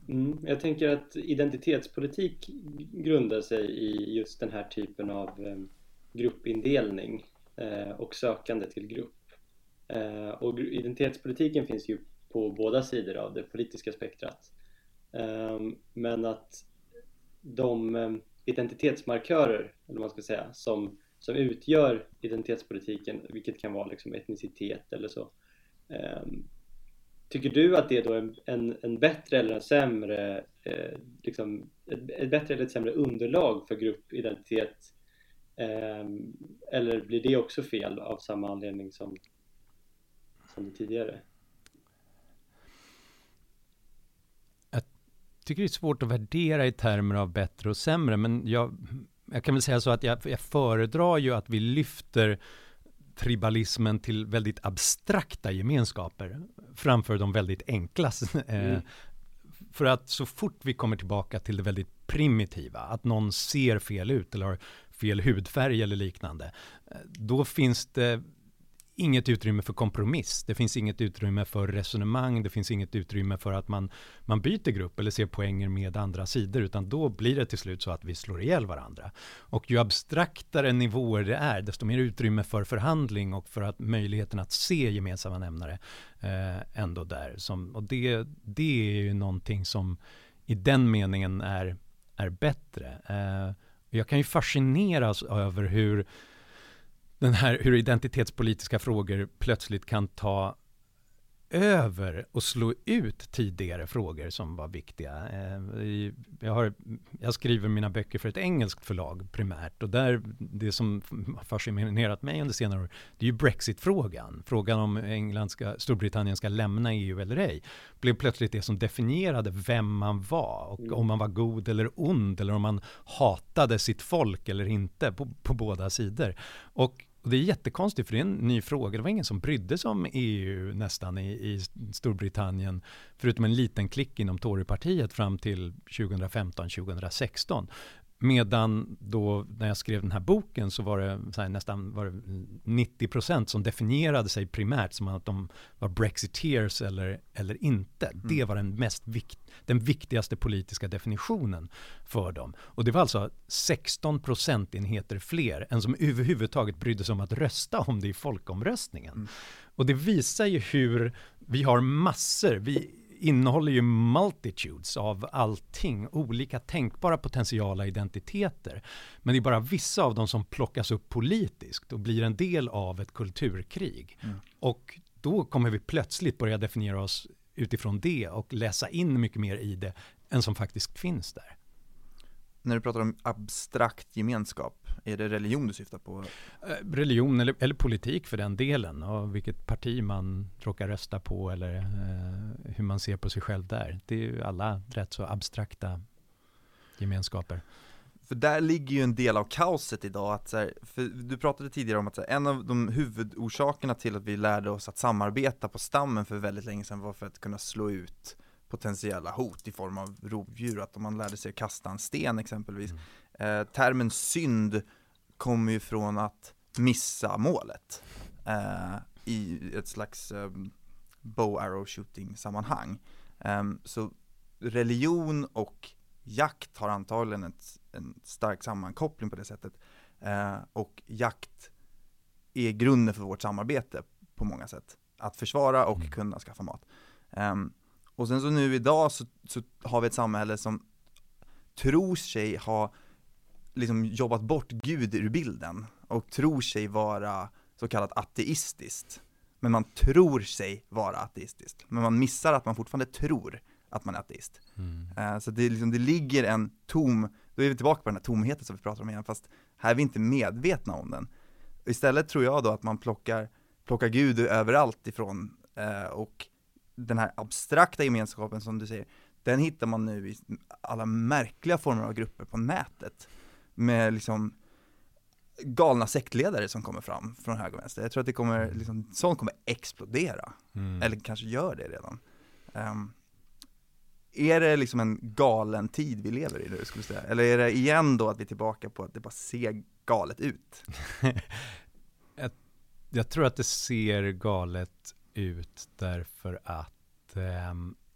Mm, jag tänker att identitetspolitik grundar sig i just den här typen av eh, gruppindelning eh, och sökande till grupp. Eh, och identitetspolitiken finns ju på båda sidor av det politiska spektrat. Eh, men att de eh, identitetsmarkörer, eller vad man ska säga, som, som utgör identitetspolitiken, vilket kan vara liksom etnicitet eller så, ehm, Tycker du att det är då en, en, en bättre eller en sämre, eh, liksom, ett, ett, bättre eller ett sämre underlag för gruppidentitet? Eh, eller blir det också fel av samma anledning som, som det tidigare? Jag tycker det är svårt att värdera i termer av bättre och sämre, men jag, jag kan väl säga så att jag, jag föredrar ju att vi lyfter tribalismen till väldigt abstrakta gemenskaper framför de väldigt enkla. [LAUGHS] Eh, mm. För att så fort vi kommer tillbaka till det väldigt primitiva, att någon ser fel ut eller har fel hudfärg eller liknande, eh, då finns det inget utrymme för kompromiss. Det finns inget utrymme för resonemang. Det finns inget utrymme för att man, man byter grupp eller ser poänger med andra sidor, utan då blir det till slut så att vi slår ihjäl varandra. Och ju abstraktare nivåer det är, desto mer utrymme för förhandling och för att möjligheten att se gemensamma nämnare eh, ändå där. Som, och det, det är ju någonting som i den meningen är, är bättre. Eh, jag kan ju fascineras över hur den här hur identitetspolitiska frågor plötsligt kan ta över och slå ut tidigare frågor som var viktiga. Eh, jag, har, jag skriver mina böcker för ett engelskt förlag primärt och där det som fascinerat mig under senare år det är ju Brexit-frågan. Frågan om England ska, Storbritannien ska lämna EU eller ej blev plötsligt det som definierade vem man var och mm. om man var god eller ond eller om man hatade sitt folk eller inte på, på båda sidor. Och och det är jättekonstigt för det är en ny fråga. Det var ingen som brydde sig om EU nästan i, i Storbritannien. Förutom en liten klick inom Torypartiet fram till 2015-2016. Medan då när jag skrev den här boken så var det så nästan var det 90% som definierade sig primärt som att de var brexiteers eller, eller inte. Mm. Det var den, mest vikt, den viktigaste politiska definitionen för dem. Och det var alltså 16 procentenheter fler än som överhuvudtaget brydde sig om att rösta om det i folkomröstningen. Mm. Och det visar ju hur vi har massor, vi innehåller ju multitudes av allting, olika tänkbara potentiala identiteter. Men det är bara vissa av dem som plockas upp politiskt och blir en del av ett kulturkrig. Mm. Och då kommer vi plötsligt börja definiera oss utifrån det och läsa in mycket mer i det än som faktiskt finns där. När du pratar om abstrakt gemenskap, är det religion du syftar på? Eh, religion eller, eller politik för den delen och vilket parti man råkar rösta på eller eh, hur man ser på sig själv där. Det är ju alla rätt så abstrakta gemenskaper. För där ligger ju en del av kaoset idag, att så här, du pratade tidigare om att här, en av de huvudorsakerna till att vi lärde oss att samarbeta på stammen för väldigt länge sedan var för att kunna slå ut potentiella hot i form av rovdjur, att om man lärde sig kasta en sten exempelvis. Mm. Eh, termen synd kommer ju från att missa målet eh, i ett slags eh, bow arrow shooting sammanhang. Um, så religion och jakt har antagligen ett, en stark sammankoppling på det sättet. Uh, och jakt är grunden för vårt samarbete på många sätt. Att försvara och mm. kunna skaffa mat. Um, och sen så nu idag så, så har vi ett samhälle som tror sig ha liksom jobbat bort Gud ur bilden och tror sig vara så kallat ateistiskt. Men man tror sig vara ateistisk. Men man missar att man fortfarande tror att man är ateist. Mm. Uh, så det, liksom, det ligger en tom, då är vi tillbaka på den här tomheten som vi pratar om igen, fast här är vi inte medvetna om den. Istället tror jag då att man plockar, plockar Gud överallt ifrån uh, och den här abstrakta gemenskapen som du säger, den hittar man nu i alla märkliga former av grupper på nätet. Med liksom galna sektledare som kommer fram från höger och vänster. Jag tror att det kommer, liksom, sånt kommer explodera. Mm. Eller kanske gör det redan. Um, är det liksom en galen tid vi lever i nu, skulle säga? Eller är det igen då att vi är tillbaka på att det bara ser galet ut? [LAUGHS] jag, jag tror att det ser galet ut därför att eh,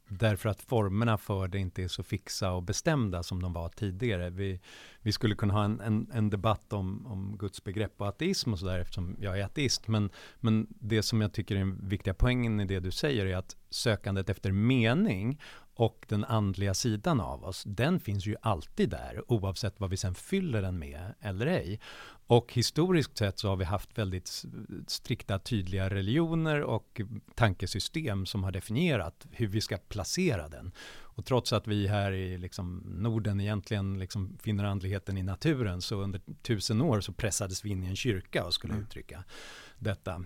därför att formerna för det inte är så fixa och bestämda som de var tidigare. Vi, vi skulle kunna ha en, en, en debatt om, om gudsbegrepp och ateism och sådär eftersom jag är ateist. Men, men det som jag tycker är den viktiga poängen i det du säger är att sökandet efter mening och den andliga sidan av oss, den finns ju alltid där oavsett vad vi sen fyller den med eller ej. Och historiskt sett så har vi haft väldigt strikta, tydliga religioner och tankesystem som har definierat hur vi ska placera den. Och trots att vi här i liksom Norden egentligen liksom finner andligheten i naturen så under tusen år så pressades vi in i en kyrka och skulle mm. uttrycka detta.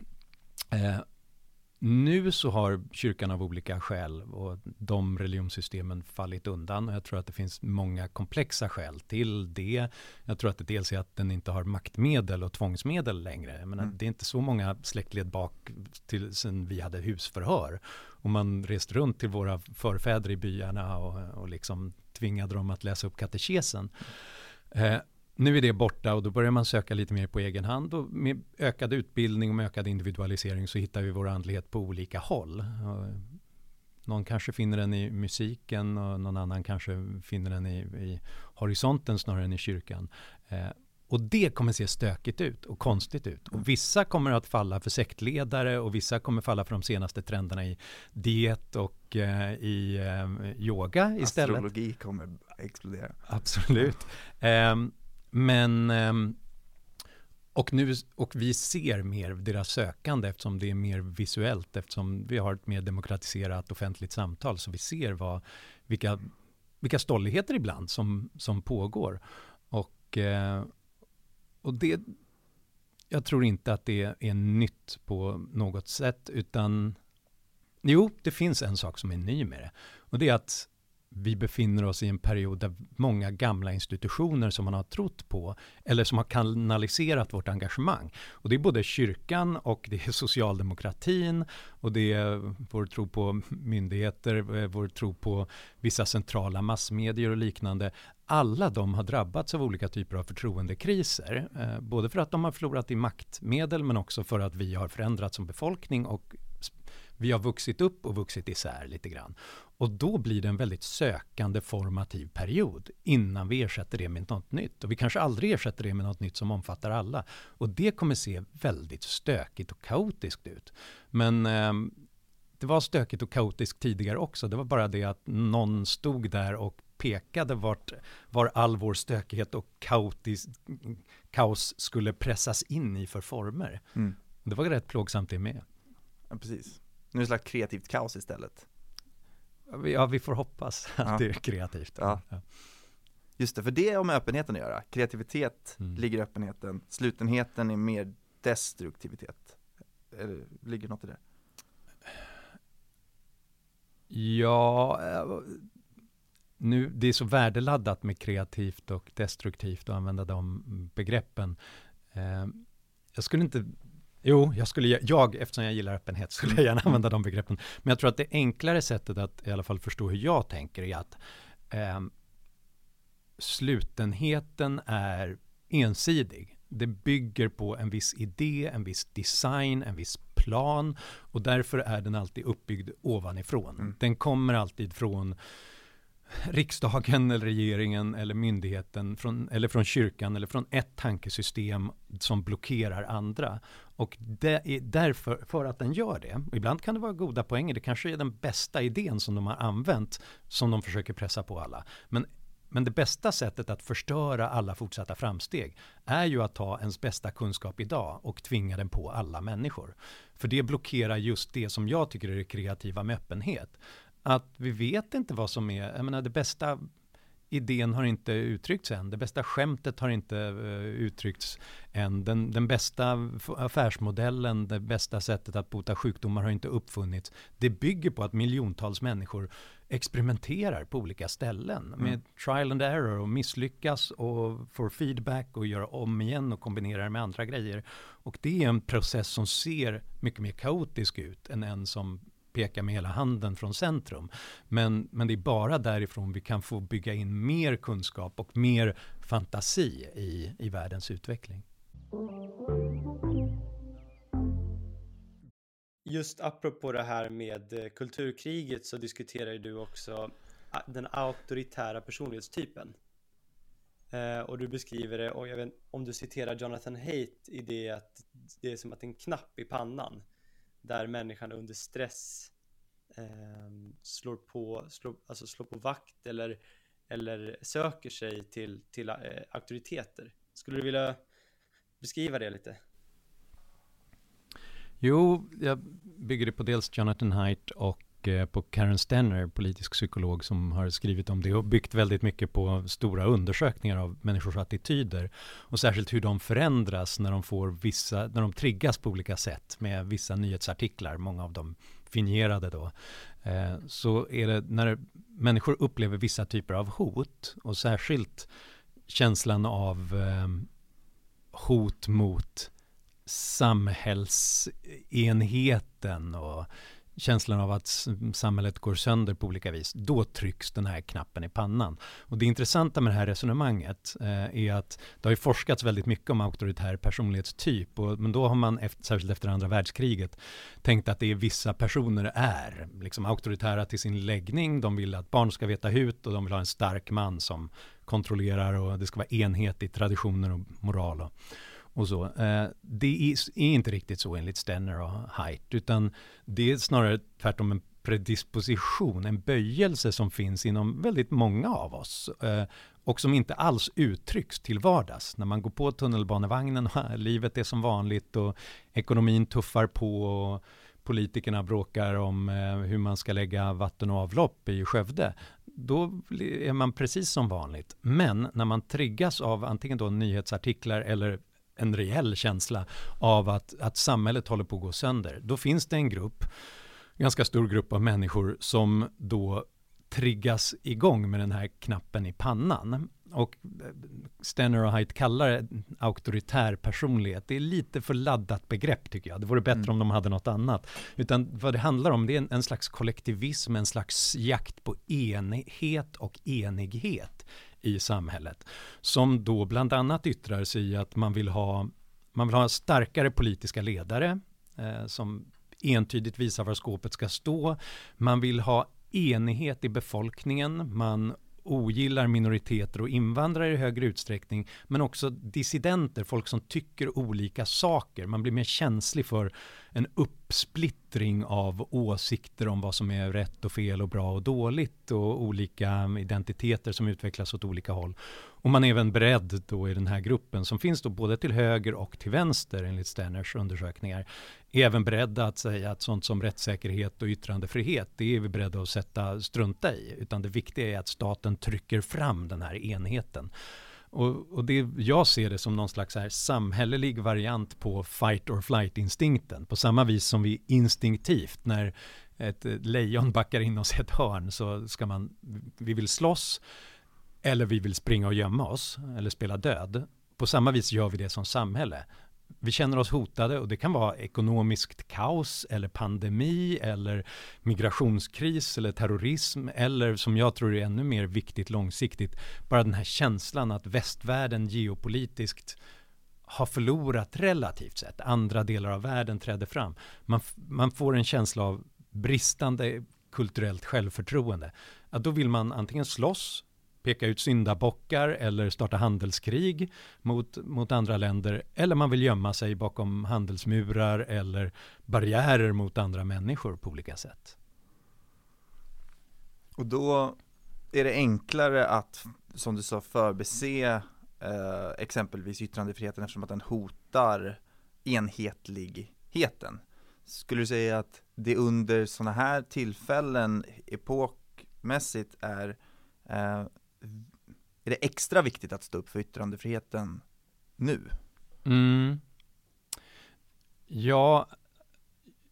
Eh, nu så har kyrkan av olika skäl och de religionssystemen fallit undan. Och jag tror att det finns många komplexa skäl till det. Jag tror att det dels är att den inte har maktmedel och tvångsmedel längre. Menar, mm. Det är inte så många släktled bak till sen vi hade husförhör. Och man reste runt till våra förfäder i byarna och, och liksom tvingade dem att läsa upp katekesen. Eh, nu är det borta och då börjar man söka lite mer på egen hand och med ökad utbildning och med ökad individualisering så hittar vi vår andlighet på olika håll. Någon kanske finner den i musiken och någon annan kanske finner den i, i horisonten snarare än i kyrkan. Eh, och det kommer se stökigt ut och konstigt ut. Och vissa kommer att falla för sektledare och vissa kommer falla för de senaste trenderna i diet och eh, i eh, yoga istället. Astrologi kommer explodera. Absolut. Um, men ehm, och, nu, och vi ser mer deras sökande eftersom det är mer visuellt, eftersom vi har ett mer demokratiserat offentligt samtal. Så vi ser vad, vilka, vilka stolligheter ibland som, som pågår. Och, eh, och det, jag tror inte att det är nytt på något sätt, utan jo, det finns en sak som är ny med det. Och det är att vi befinner oss i en period där många gamla institutioner som man har trott på eller som har kanaliserat vårt engagemang. Och det är både kyrkan och det är socialdemokratin och det är vår tro på myndigheter, eh, vår tro på vissa centrala massmedier och liknande. Alla de har drabbats av olika typer av förtroendekriser. Eh, både för att de har förlorat i maktmedel men också för att vi har förändrats som befolkning och vi har vuxit upp och vuxit isär lite grann. Och då blir det en väldigt sökande formativ period innan vi ersätter det med något nytt. Och vi kanske aldrig ersätter det med något nytt som omfattar alla. Och det kommer se väldigt stökigt och kaotiskt ut. Men eh, det var stökigt och kaotiskt tidigare också. Det var bara det att någon stod där och pekade vart, var all vår stökighet och kaotis, kaos skulle pressas in i för former. Mm. Det var rätt plågsamt det med. Ja, precis. Nu är det slags kreativt kaos istället. Ja, vi får hoppas att ja. det är kreativt. Ja. ja. Just det, för det har med öppenheten att göra. Kreativitet mm. ligger i öppenheten, slutenheten är mer destruktivitet. Eller, ligger något i det? Ja, eh, nu, det är så värdeladdat med kreativt och destruktivt att använda de begreppen. Eh, jag skulle inte Jo, jag, skulle, jag, eftersom jag gillar öppenhet, [LAUGHS] skulle jag gärna använda de begreppen. Men jag tror att det enklare sättet att i alla fall förstå hur jag tänker är att eh, slutenheten är ensidig. Det bygger på en viss idé, en viss design, en viss plan och därför är den alltid uppbyggd ovanifrån. Mm. Den kommer alltid från riksdagen eller regeringen eller myndigheten från, eller från kyrkan eller från ett tankesystem som blockerar andra. Och det är därför, för att den gör det, och ibland kan det vara goda poänger, det kanske är den bästa idén som de har använt som de försöker pressa på alla. Men men det bästa sättet att förstöra alla fortsatta framsteg är ju att ta ens bästa kunskap idag och tvinga den på alla människor. För det blockerar just det som jag tycker är det kreativa med öppenhet att vi vet inte vad som är, jag menar det bästa idén har inte uttryckts än. Det bästa skämtet har inte uh, uttryckts än. Den, den bästa affärsmodellen, det bästa sättet att bota sjukdomar har inte uppfunnits. Det bygger på att miljontals människor experimenterar på olika ställen mm. med trial and error och misslyckas och får feedback och gör om igen och kombinerar med andra grejer. Och det är en process som ser mycket mer kaotisk ut än en som peka med hela handen från centrum. Men, men det är bara därifrån vi kan få bygga in mer kunskap och mer fantasi i, i världens utveckling. just apropå det här med eh, kulturkriget så diskuterar du också ah, den auktoritära personlighetstypen. Eh, och du beskriver det, och jag vet om du citerar Jonathan Haidt i det att det är som att en knapp i pannan där människan under stress eh, slår, på, slår, alltså slår på vakt eller, eller söker sig till, till eh, auktoriteter. Skulle du vilja beskriva det lite? Jo, jag bygger det på dels Jonathan Haidt och mycket eh, på Karen Stenner, politisk psykolog som har skrivit om det och byggt väldigt mycket på stora undersökningar av människors attityder och särskilt hur de förändras när de får vissa, när de triggas på olika sätt med vissa nyhetsartiklar, många av dem fingerade då. Eh, så är det när människor upplever vissa typer av hot och särskilt känslan av eh, hot mot samhällsenheten och känslan av att samhället går sönder på olika vis, då trycks den här knappen i pannan. Och det intressanta med det här resonemanget eh, är att det har ju forskats väldigt mycket om auktoritär personlighetstyp, och, men då har man, efter, särskilt efter andra världskriget, tänkt att det är vissa personer är liksom auktoritära till sin läggning, de vill att barn ska veta hut och de vill ha en stark man som kontrollerar och det ska vara enhet i traditioner och moral. Och, och så. Eh, det är, inte riktigt så enligt Stenner och Haidt, utan det är snarare tvärtom en predisposition, en böjelse som finns inom väldigt många av oss eh, och som inte alls uttrycks till vardags. När man går på tunnelbanevagnen och [LAUGHS] livet är som vanligt och ekonomin tuffar på och politikerna bråkar om eh, hur man ska lägga vatten och avlopp i Skövde, då är man precis som vanligt. Men när man triggas av antingen då nyhetsartiklar eller en reell känsla av att, att samhället håller på att gå sönder. Då finns det en grupp, ganska stor grupp av människor som då triggas igång med den här knappen i pannan. Och eh, Stenner och Haidt kallar det auktoritär personlighet. Det är lite för laddat begrepp tycker jag. Det vore bättre mm. om de hade något annat. Utan vad det handlar om det är en, en slags kollektivism, en slags jakt på enighet och enighet i samhället. Som då bland annat yttrar sig i att man vill ha, man vill ha starkare politiska ledare eh, som entydigt visar var skåpet ska stå. Man vill ha enighet i befolkningen. Man ogillar minoriteter och invandrare i högre utsträckning, men också dissidenter, folk som tycker olika saker. Man blir mer känslig för en uppsplittring av åsikter om vad som är rätt och fel och bra och dåligt och olika identiteter som utvecklas åt olika håll. Och man är även beredd då i den här gruppen som finns då både till höger och till vänster enligt Sterners undersökningar är även beredda att säga att sånt som rättssäkerhet och yttrandefrihet det är vi beredda att sätta strunta i utan det viktiga är att staten trycker fram den här enheten. Och, och, det, jag ser det som någon slags här samhällelig variant på fight or flight instinkten. På samma vis som vi instinktivt när ett lejon backar in oss i ett hörn så ska man, vi vill slåss eller vi vill springa och gömma oss eller spela död. På samma vis gör vi det som samhälle vi känner oss hotade och det kan vara ekonomiskt kaos eller pandemi eller migrationskris eller terrorism eller som jag tror är ännu mer viktigt långsiktigt, bara den här känslan att västvärlden geopolitiskt har förlorat relativt sett. Andra delar av världen träder fram. Man, man får en känsla av bristande kulturellt självförtroende. Ja, då vill man antingen slåss peka ut syndabockar eller starta handelskrig mot, mot andra länder. Eller man vill gömma sig bakom handelsmurar eller barriärer mot andra människor på olika sätt. Och då är det enklare att, som du sa, förbese eh, exempelvis yttrandefriheten eftersom att den hotar enhetligheten. Skulle du säga att det under sådana här tillfällen epokmässigt är eh, är det extra viktigt att stå upp för yttrandefriheten nu? Mm. Ja,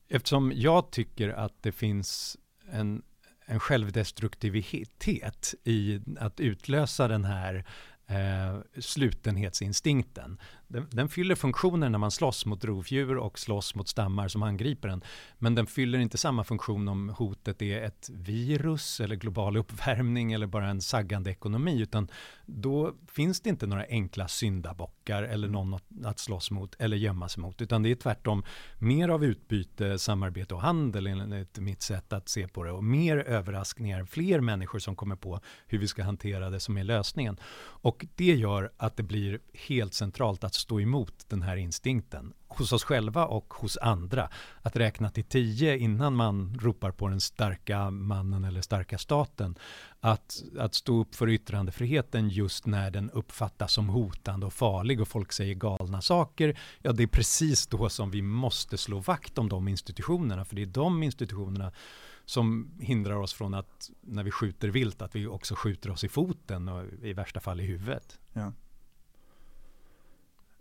eftersom jag tycker att det finns en, en självdestruktivitet i att utlösa den här eh, slutenhetsinstinkten den, den, fyller funktioner när man slåss mot rovdjur och slåss mot stammar som angriper den. Men den fyller inte samma funktion om hotet är ett virus eller global uppvärmning eller bara en saggande ekonomi, utan då finns det inte några enkla syndabockar eller någon att slåss mot eller gömma sig mot, utan det är tvärtom mer av utbyte, samarbete och handel enligt mitt sätt att se på det och mer överraskningar, fler människor som kommer på hur vi ska hantera det som är lösningen. Och det gör att det blir helt centralt att stå emot den här instinkten hos oss själva och hos andra. Att räkna till tio innan man ropar på den starka mannen eller starka staten. Att, att stå upp för yttrandefriheten just när den uppfattas som hotande och farlig och folk säger galna saker. Ja, det är precis då som vi måste slå vakt om de institutionerna. För det är de institutionerna som hindrar oss från att när vi skjuter vilt att vi också skjuter oss i foten och i värsta fall i huvudet. Ja.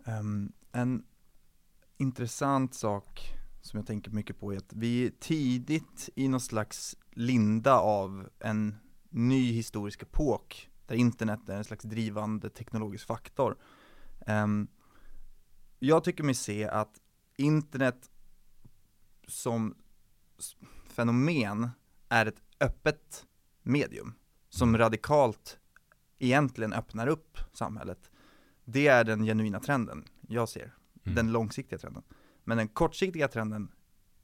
Um, en intressant sak som jag tänker mycket på är att vi är tidigt i någon slags linda av en ny historisk epok där internet är en slags drivande teknologisk faktor. Um, jag tycker mig se att internet som fenomen är ett öppet medium som radikalt egentligen öppnar upp samhället. Det är den genuina trenden jag ser, mm. den långsiktiga trenden. Men den kortsiktiga trenden,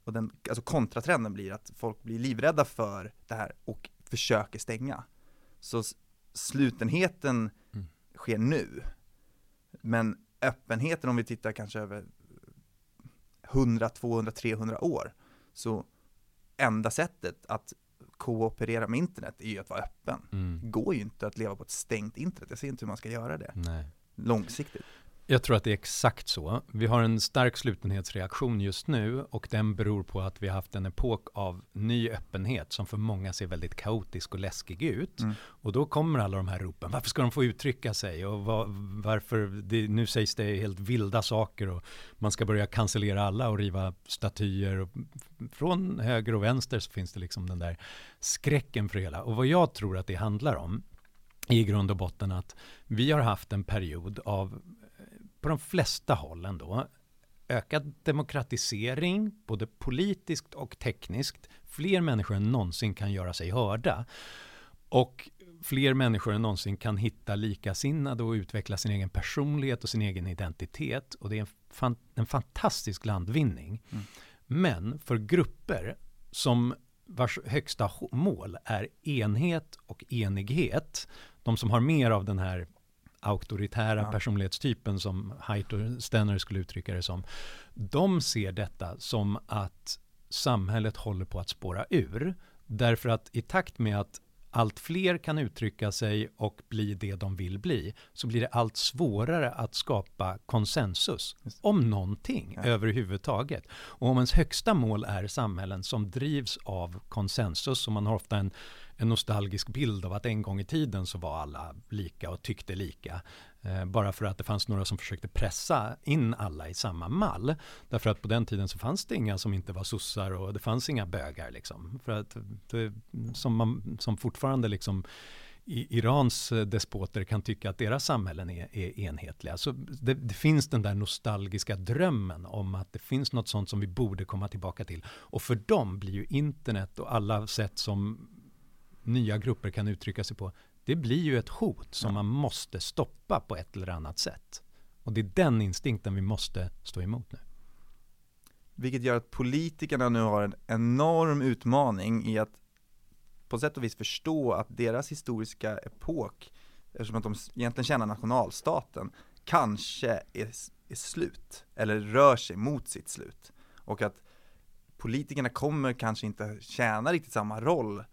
och den, alltså kontratrenden blir att folk blir livrädda för det här och försöker stänga. Så slutenheten mm. sker nu. Men öppenheten, om vi tittar kanske över 100, 200, 300 år, så enda sättet att kooperera med internet är ju att vara öppen. Mm. Det går ju inte att leva på ett stängt internet. Jag ser inte hur man ska göra det. Nej. Långsiktigt. Jag tror att det är exakt så. Vi har en stark slutenhetsreaktion just nu och den beror på att vi har haft en epok av ny öppenhet som för många ser väldigt kaotisk och läskig ut. Mm. Och då kommer alla de här ropen. Varför ska de få uttrycka sig? Och var, varför, det, nu sägs det helt vilda saker och man ska börja cancellera alla och riva statyer. Och från höger och vänster så finns det liksom den där skräcken för hela. Och vad jag tror att det handlar om i grund och botten att vi har haft en period av på de flesta håll ändå ökad demokratisering, både politiskt och tekniskt. Fler människor än någonsin kan göra sig hörda. Och fler människor än någonsin kan hitta likasinnade och utveckla sin egen personlighet och sin egen identitet. Och det är en, fan, en fantastisk landvinning. Mm. Men för grupper som vars högsta mål är enhet och enighet, de som har mer av den här auktoritära ja. personlighetstypen som Haidt och Stenner skulle uttrycka det som. De ser detta som att samhället håller på att spåra ur. Därför att i takt med att allt fler kan uttrycka sig och bli det de vill bli så blir det allt svårare att skapa konsensus om någonting ja. överhuvudtaget. Och om ens högsta mål är samhällen som drivs av konsensus, och man har ofta en en nostalgisk bild av att en gång i tiden så var alla lika och tyckte lika. Eh, bara för att det fanns några som försökte pressa in alla i samma mall. Därför att på den tiden så fanns det inga som inte var sossar och det fanns inga bögar liksom. För att det, som, man, som fortfarande liksom Irans eh, despoter kan tycka att deras samhällen är, är enhetliga. Så det, det, finns den där nostalgiska drömmen om att det finns något sånt som vi borde komma tillbaka till. Och för dem blir ju internet och alla sätt som nya grupper kan uttrycka sig på, det blir ju ett hot som man måste stoppa på ett eller annat sätt. Och det är den instinkten vi måste stå emot nu. Vilket gör att politikerna nu har en enorm utmaning i att på sätt och vis förstå att deras historiska epok, eftersom att de egentligen känner nationalstaten, kanske är, är slut, eller rör sig mot sitt slut. Och att politikerna kommer kanske inte tjäna riktigt samma roll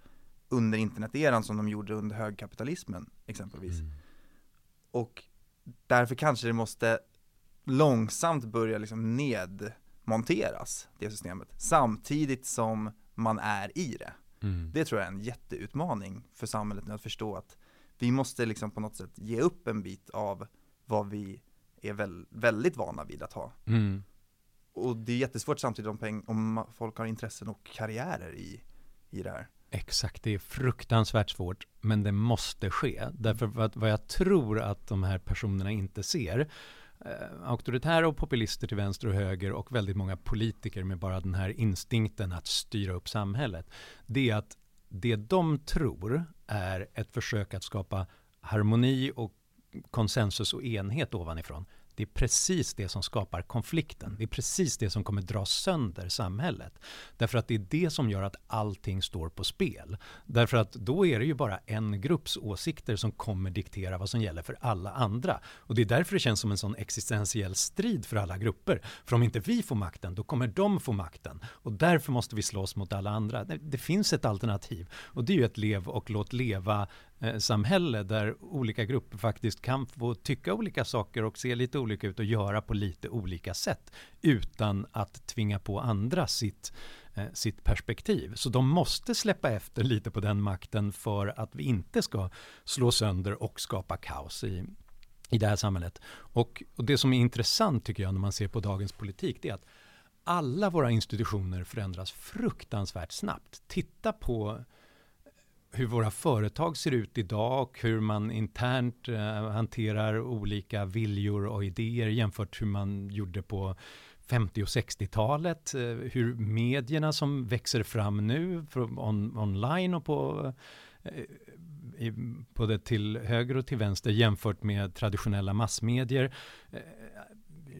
under interneteran som de gjorde under högkapitalismen exempelvis. Mm. Och därför kanske det måste långsamt börja liksom nedmonteras, det systemet, samtidigt som man är i det. Mm. Det tror jag är en jätteutmaning för samhället nu att förstå att vi måste liksom på något sätt ge upp en bit av vad vi är väl, väldigt vana vid att ha. Mm. Och det är jättesvårt samtidigt om, peng, om folk har intressen och karriärer i, i det här. Exakt, det är fruktansvärt svårt, men det måste ske. Därför att vad jag tror att de här personerna inte ser, eh, auktoritära och populister till vänster och höger och väldigt många politiker med bara den här instinkten att styra upp samhället. Det är att det de tror är ett försök att skapa harmoni och konsensus och enhet ovanifrån. Det är precis det som skapar konflikten. Det är precis det som kommer dra sönder samhället. Därför att det är det som gör att allting står på spel. Därför att då är det ju bara en grupps åsikter som kommer diktera vad som gäller för alla andra. Och det är därför det känns som en sån existentiell strid för alla grupper. För om inte vi får makten, då kommer de få makten. Och därför måste vi slåss mot alla andra. Det finns ett alternativ. Och det är ju ett lev och låt leva Eh, samhälle där olika grupper faktiskt kan få tycka olika saker och se lite olika ut och göra på lite olika sätt utan att tvinga på andra sitt, eh, sitt perspektiv. Så de måste släppa efter lite på den makten för att vi inte ska slå sönder och skapa kaos i, i det här samhället. Och, och det som är intressant tycker jag när man ser på dagens politik det är att alla våra institutioner förändras fruktansvärt snabbt. Titta på hur våra företag ser ut idag och hur man internt eh, hanterar olika viljor och idéer jämfört hur man gjorde på 50 och 60-talet, eh, hur medierna som växer fram nu on, online och på eh, både till höger och till vänster jämfört med traditionella massmedier. Eh,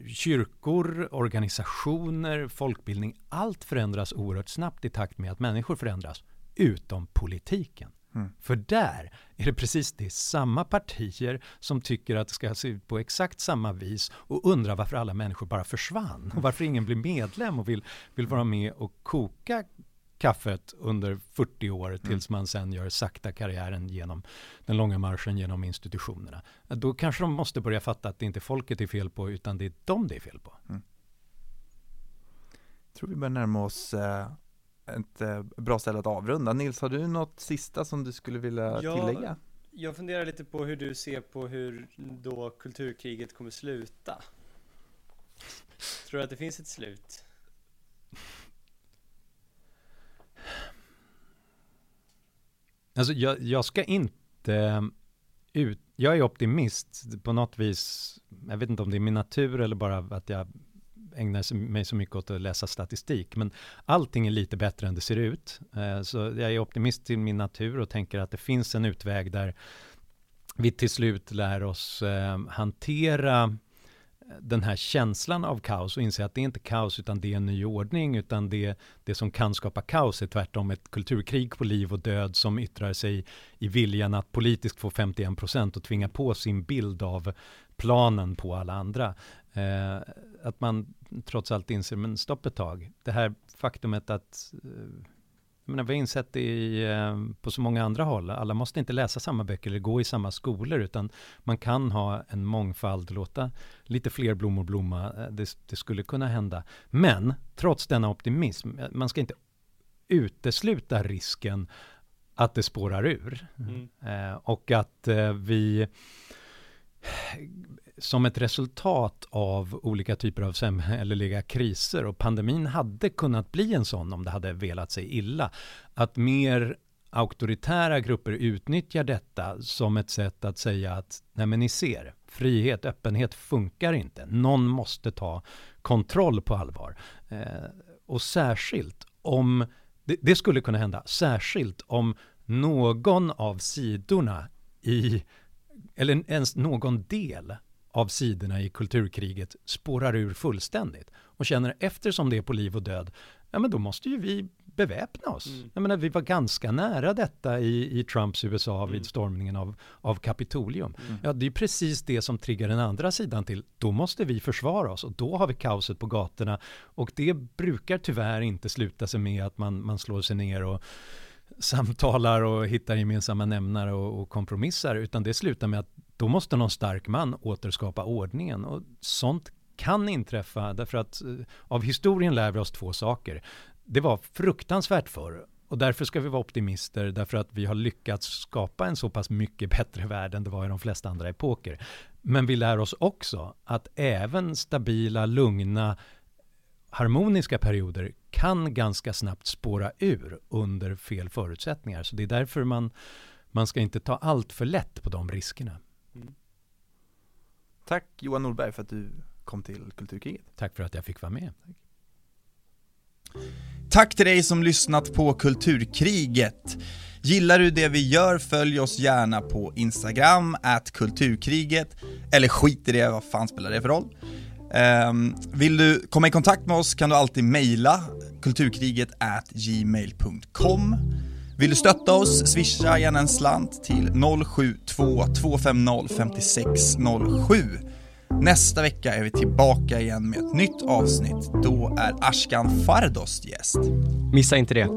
kyrkor, organisationer, folkbildning, allt förändras oerhört snabbt i takt med att människor förändras utom politiken. Mm. För där är det precis det samma partier som tycker att det ska se ut på exakt samma vis och undrar varför alla människor bara försvann och varför ingen blir medlem och vill, vill vara med och koka kaffet under 40 år mm. tills man sen gör sakta karriären genom den långa marschen genom institutionerna. Då kanske de måste börja fatta att det inte är folket det är fel på utan det är dem det är fel på. Mm. Jag tror vi börjar närma oss eh, ett eh, bra ställe att avrunda. Nils, har du något sista som du skulle vilja ja, tillägga? Jag funderar lite på hur du ser på hur då kulturkriget kommer sluta. Tror du att det finns ett slut? Alltså jag, jag ska inte ut, jag är optimist på något vis. Jag vet inte om det är min natur eller bara att jag ägnar mig så mycket åt att läsa statistik. Men allting är lite bättre än det ser ut. Eh, så jag är optimist till min natur och tänker att det finns en utväg där vi till slut lär oss eh, hantera den här känslan av kaos och inse att det är inte kaos utan det är en ny ordning utan det, det som kan skapa kaos är tvärtom ett kulturkrig på liv och död som yttrar sig i viljan att politiskt få 51 procent och tvinga på sin bild av planen på alla andra. Eh, att man trots allt inser, men stopp ett tag. Det här faktumet att eh, menar, vi har insett det i, eh, på så många andra håll. Alla måste inte läsa samma böcker eller gå i samma skolor, utan man kan ha en mångfald, låta lite fler blommor blomma. Eh, det, det skulle kunna hända. Men trots denna optimism, man ska inte utesluta risken att det spårar ur. Mm. Eh, och att eh, vi som ett resultat av olika typer av samhälleliga kriser och pandemin hade kunnat bli en sån om det hade velat sig illa. Att mer auktoritära grupper utnyttjar detta som ett sätt att säga att nej men ni ser, frihet, öppenhet funkar inte. Någon måste ta kontroll på allvar. Eh, och särskilt om, det, det skulle kunna hända, särskilt om någon av sidorna i eller ens någon del av sidorna i kulturkriget spårar ur fullständigt och känner eftersom det är på liv och död, ja men då måste ju vi beväpna oss. Mm. Jag menar, vi var ganska nära detta i, i Trumps USA mm. vid stormningen av, av Kapitolium. Mm. Ja, det är precis det som triggar den andra sidan till. Då måste vi försvara oss och då har vi kaoset på gatorna och det brukar tyvärr inte sluta sig med att man, man slår sig ner och samtalar och hittar gemensamma nämnare och, och kompromissar, utan det slutar med att då måste någon stark man återskapa ordningen. Och sånt kan inträffa därför att eh, av historien lär vi oss två saker. Det var fruktansvärt förr och därför ska vi vara optimister därför att vi har lyckats skapa en så pass mycket bättre värld än det var i de flesta andra epoker. Men vi lär oss också att även stabila, lugna, harmoniska perioder kan ganska snabbt spåra ur under fel förutsättningar. Så det är därför man, man ska inte ta allt för lätt på de riskerna. Tack Johan Norberg för att du kom till Kulturkriget. Tack för att jag fick vara med. Tack till dig som lyssnat på Kulturkriget. Gillar du det vi gör, följ oss gärna på Instagram, at kulturkriget, eller skit i det, vad fan spelar det för roll? Ehm, vill du komma i kontakt med oss kan du alltid mejla kulturkriget at gmail.com vill du stötta oss, swisha gärna en slant till 072 250 5607 Nästa vecka är vi tillbaka igen med ett nytt avsnitt, då är Ashkan Fardost gäst. Missa inte det.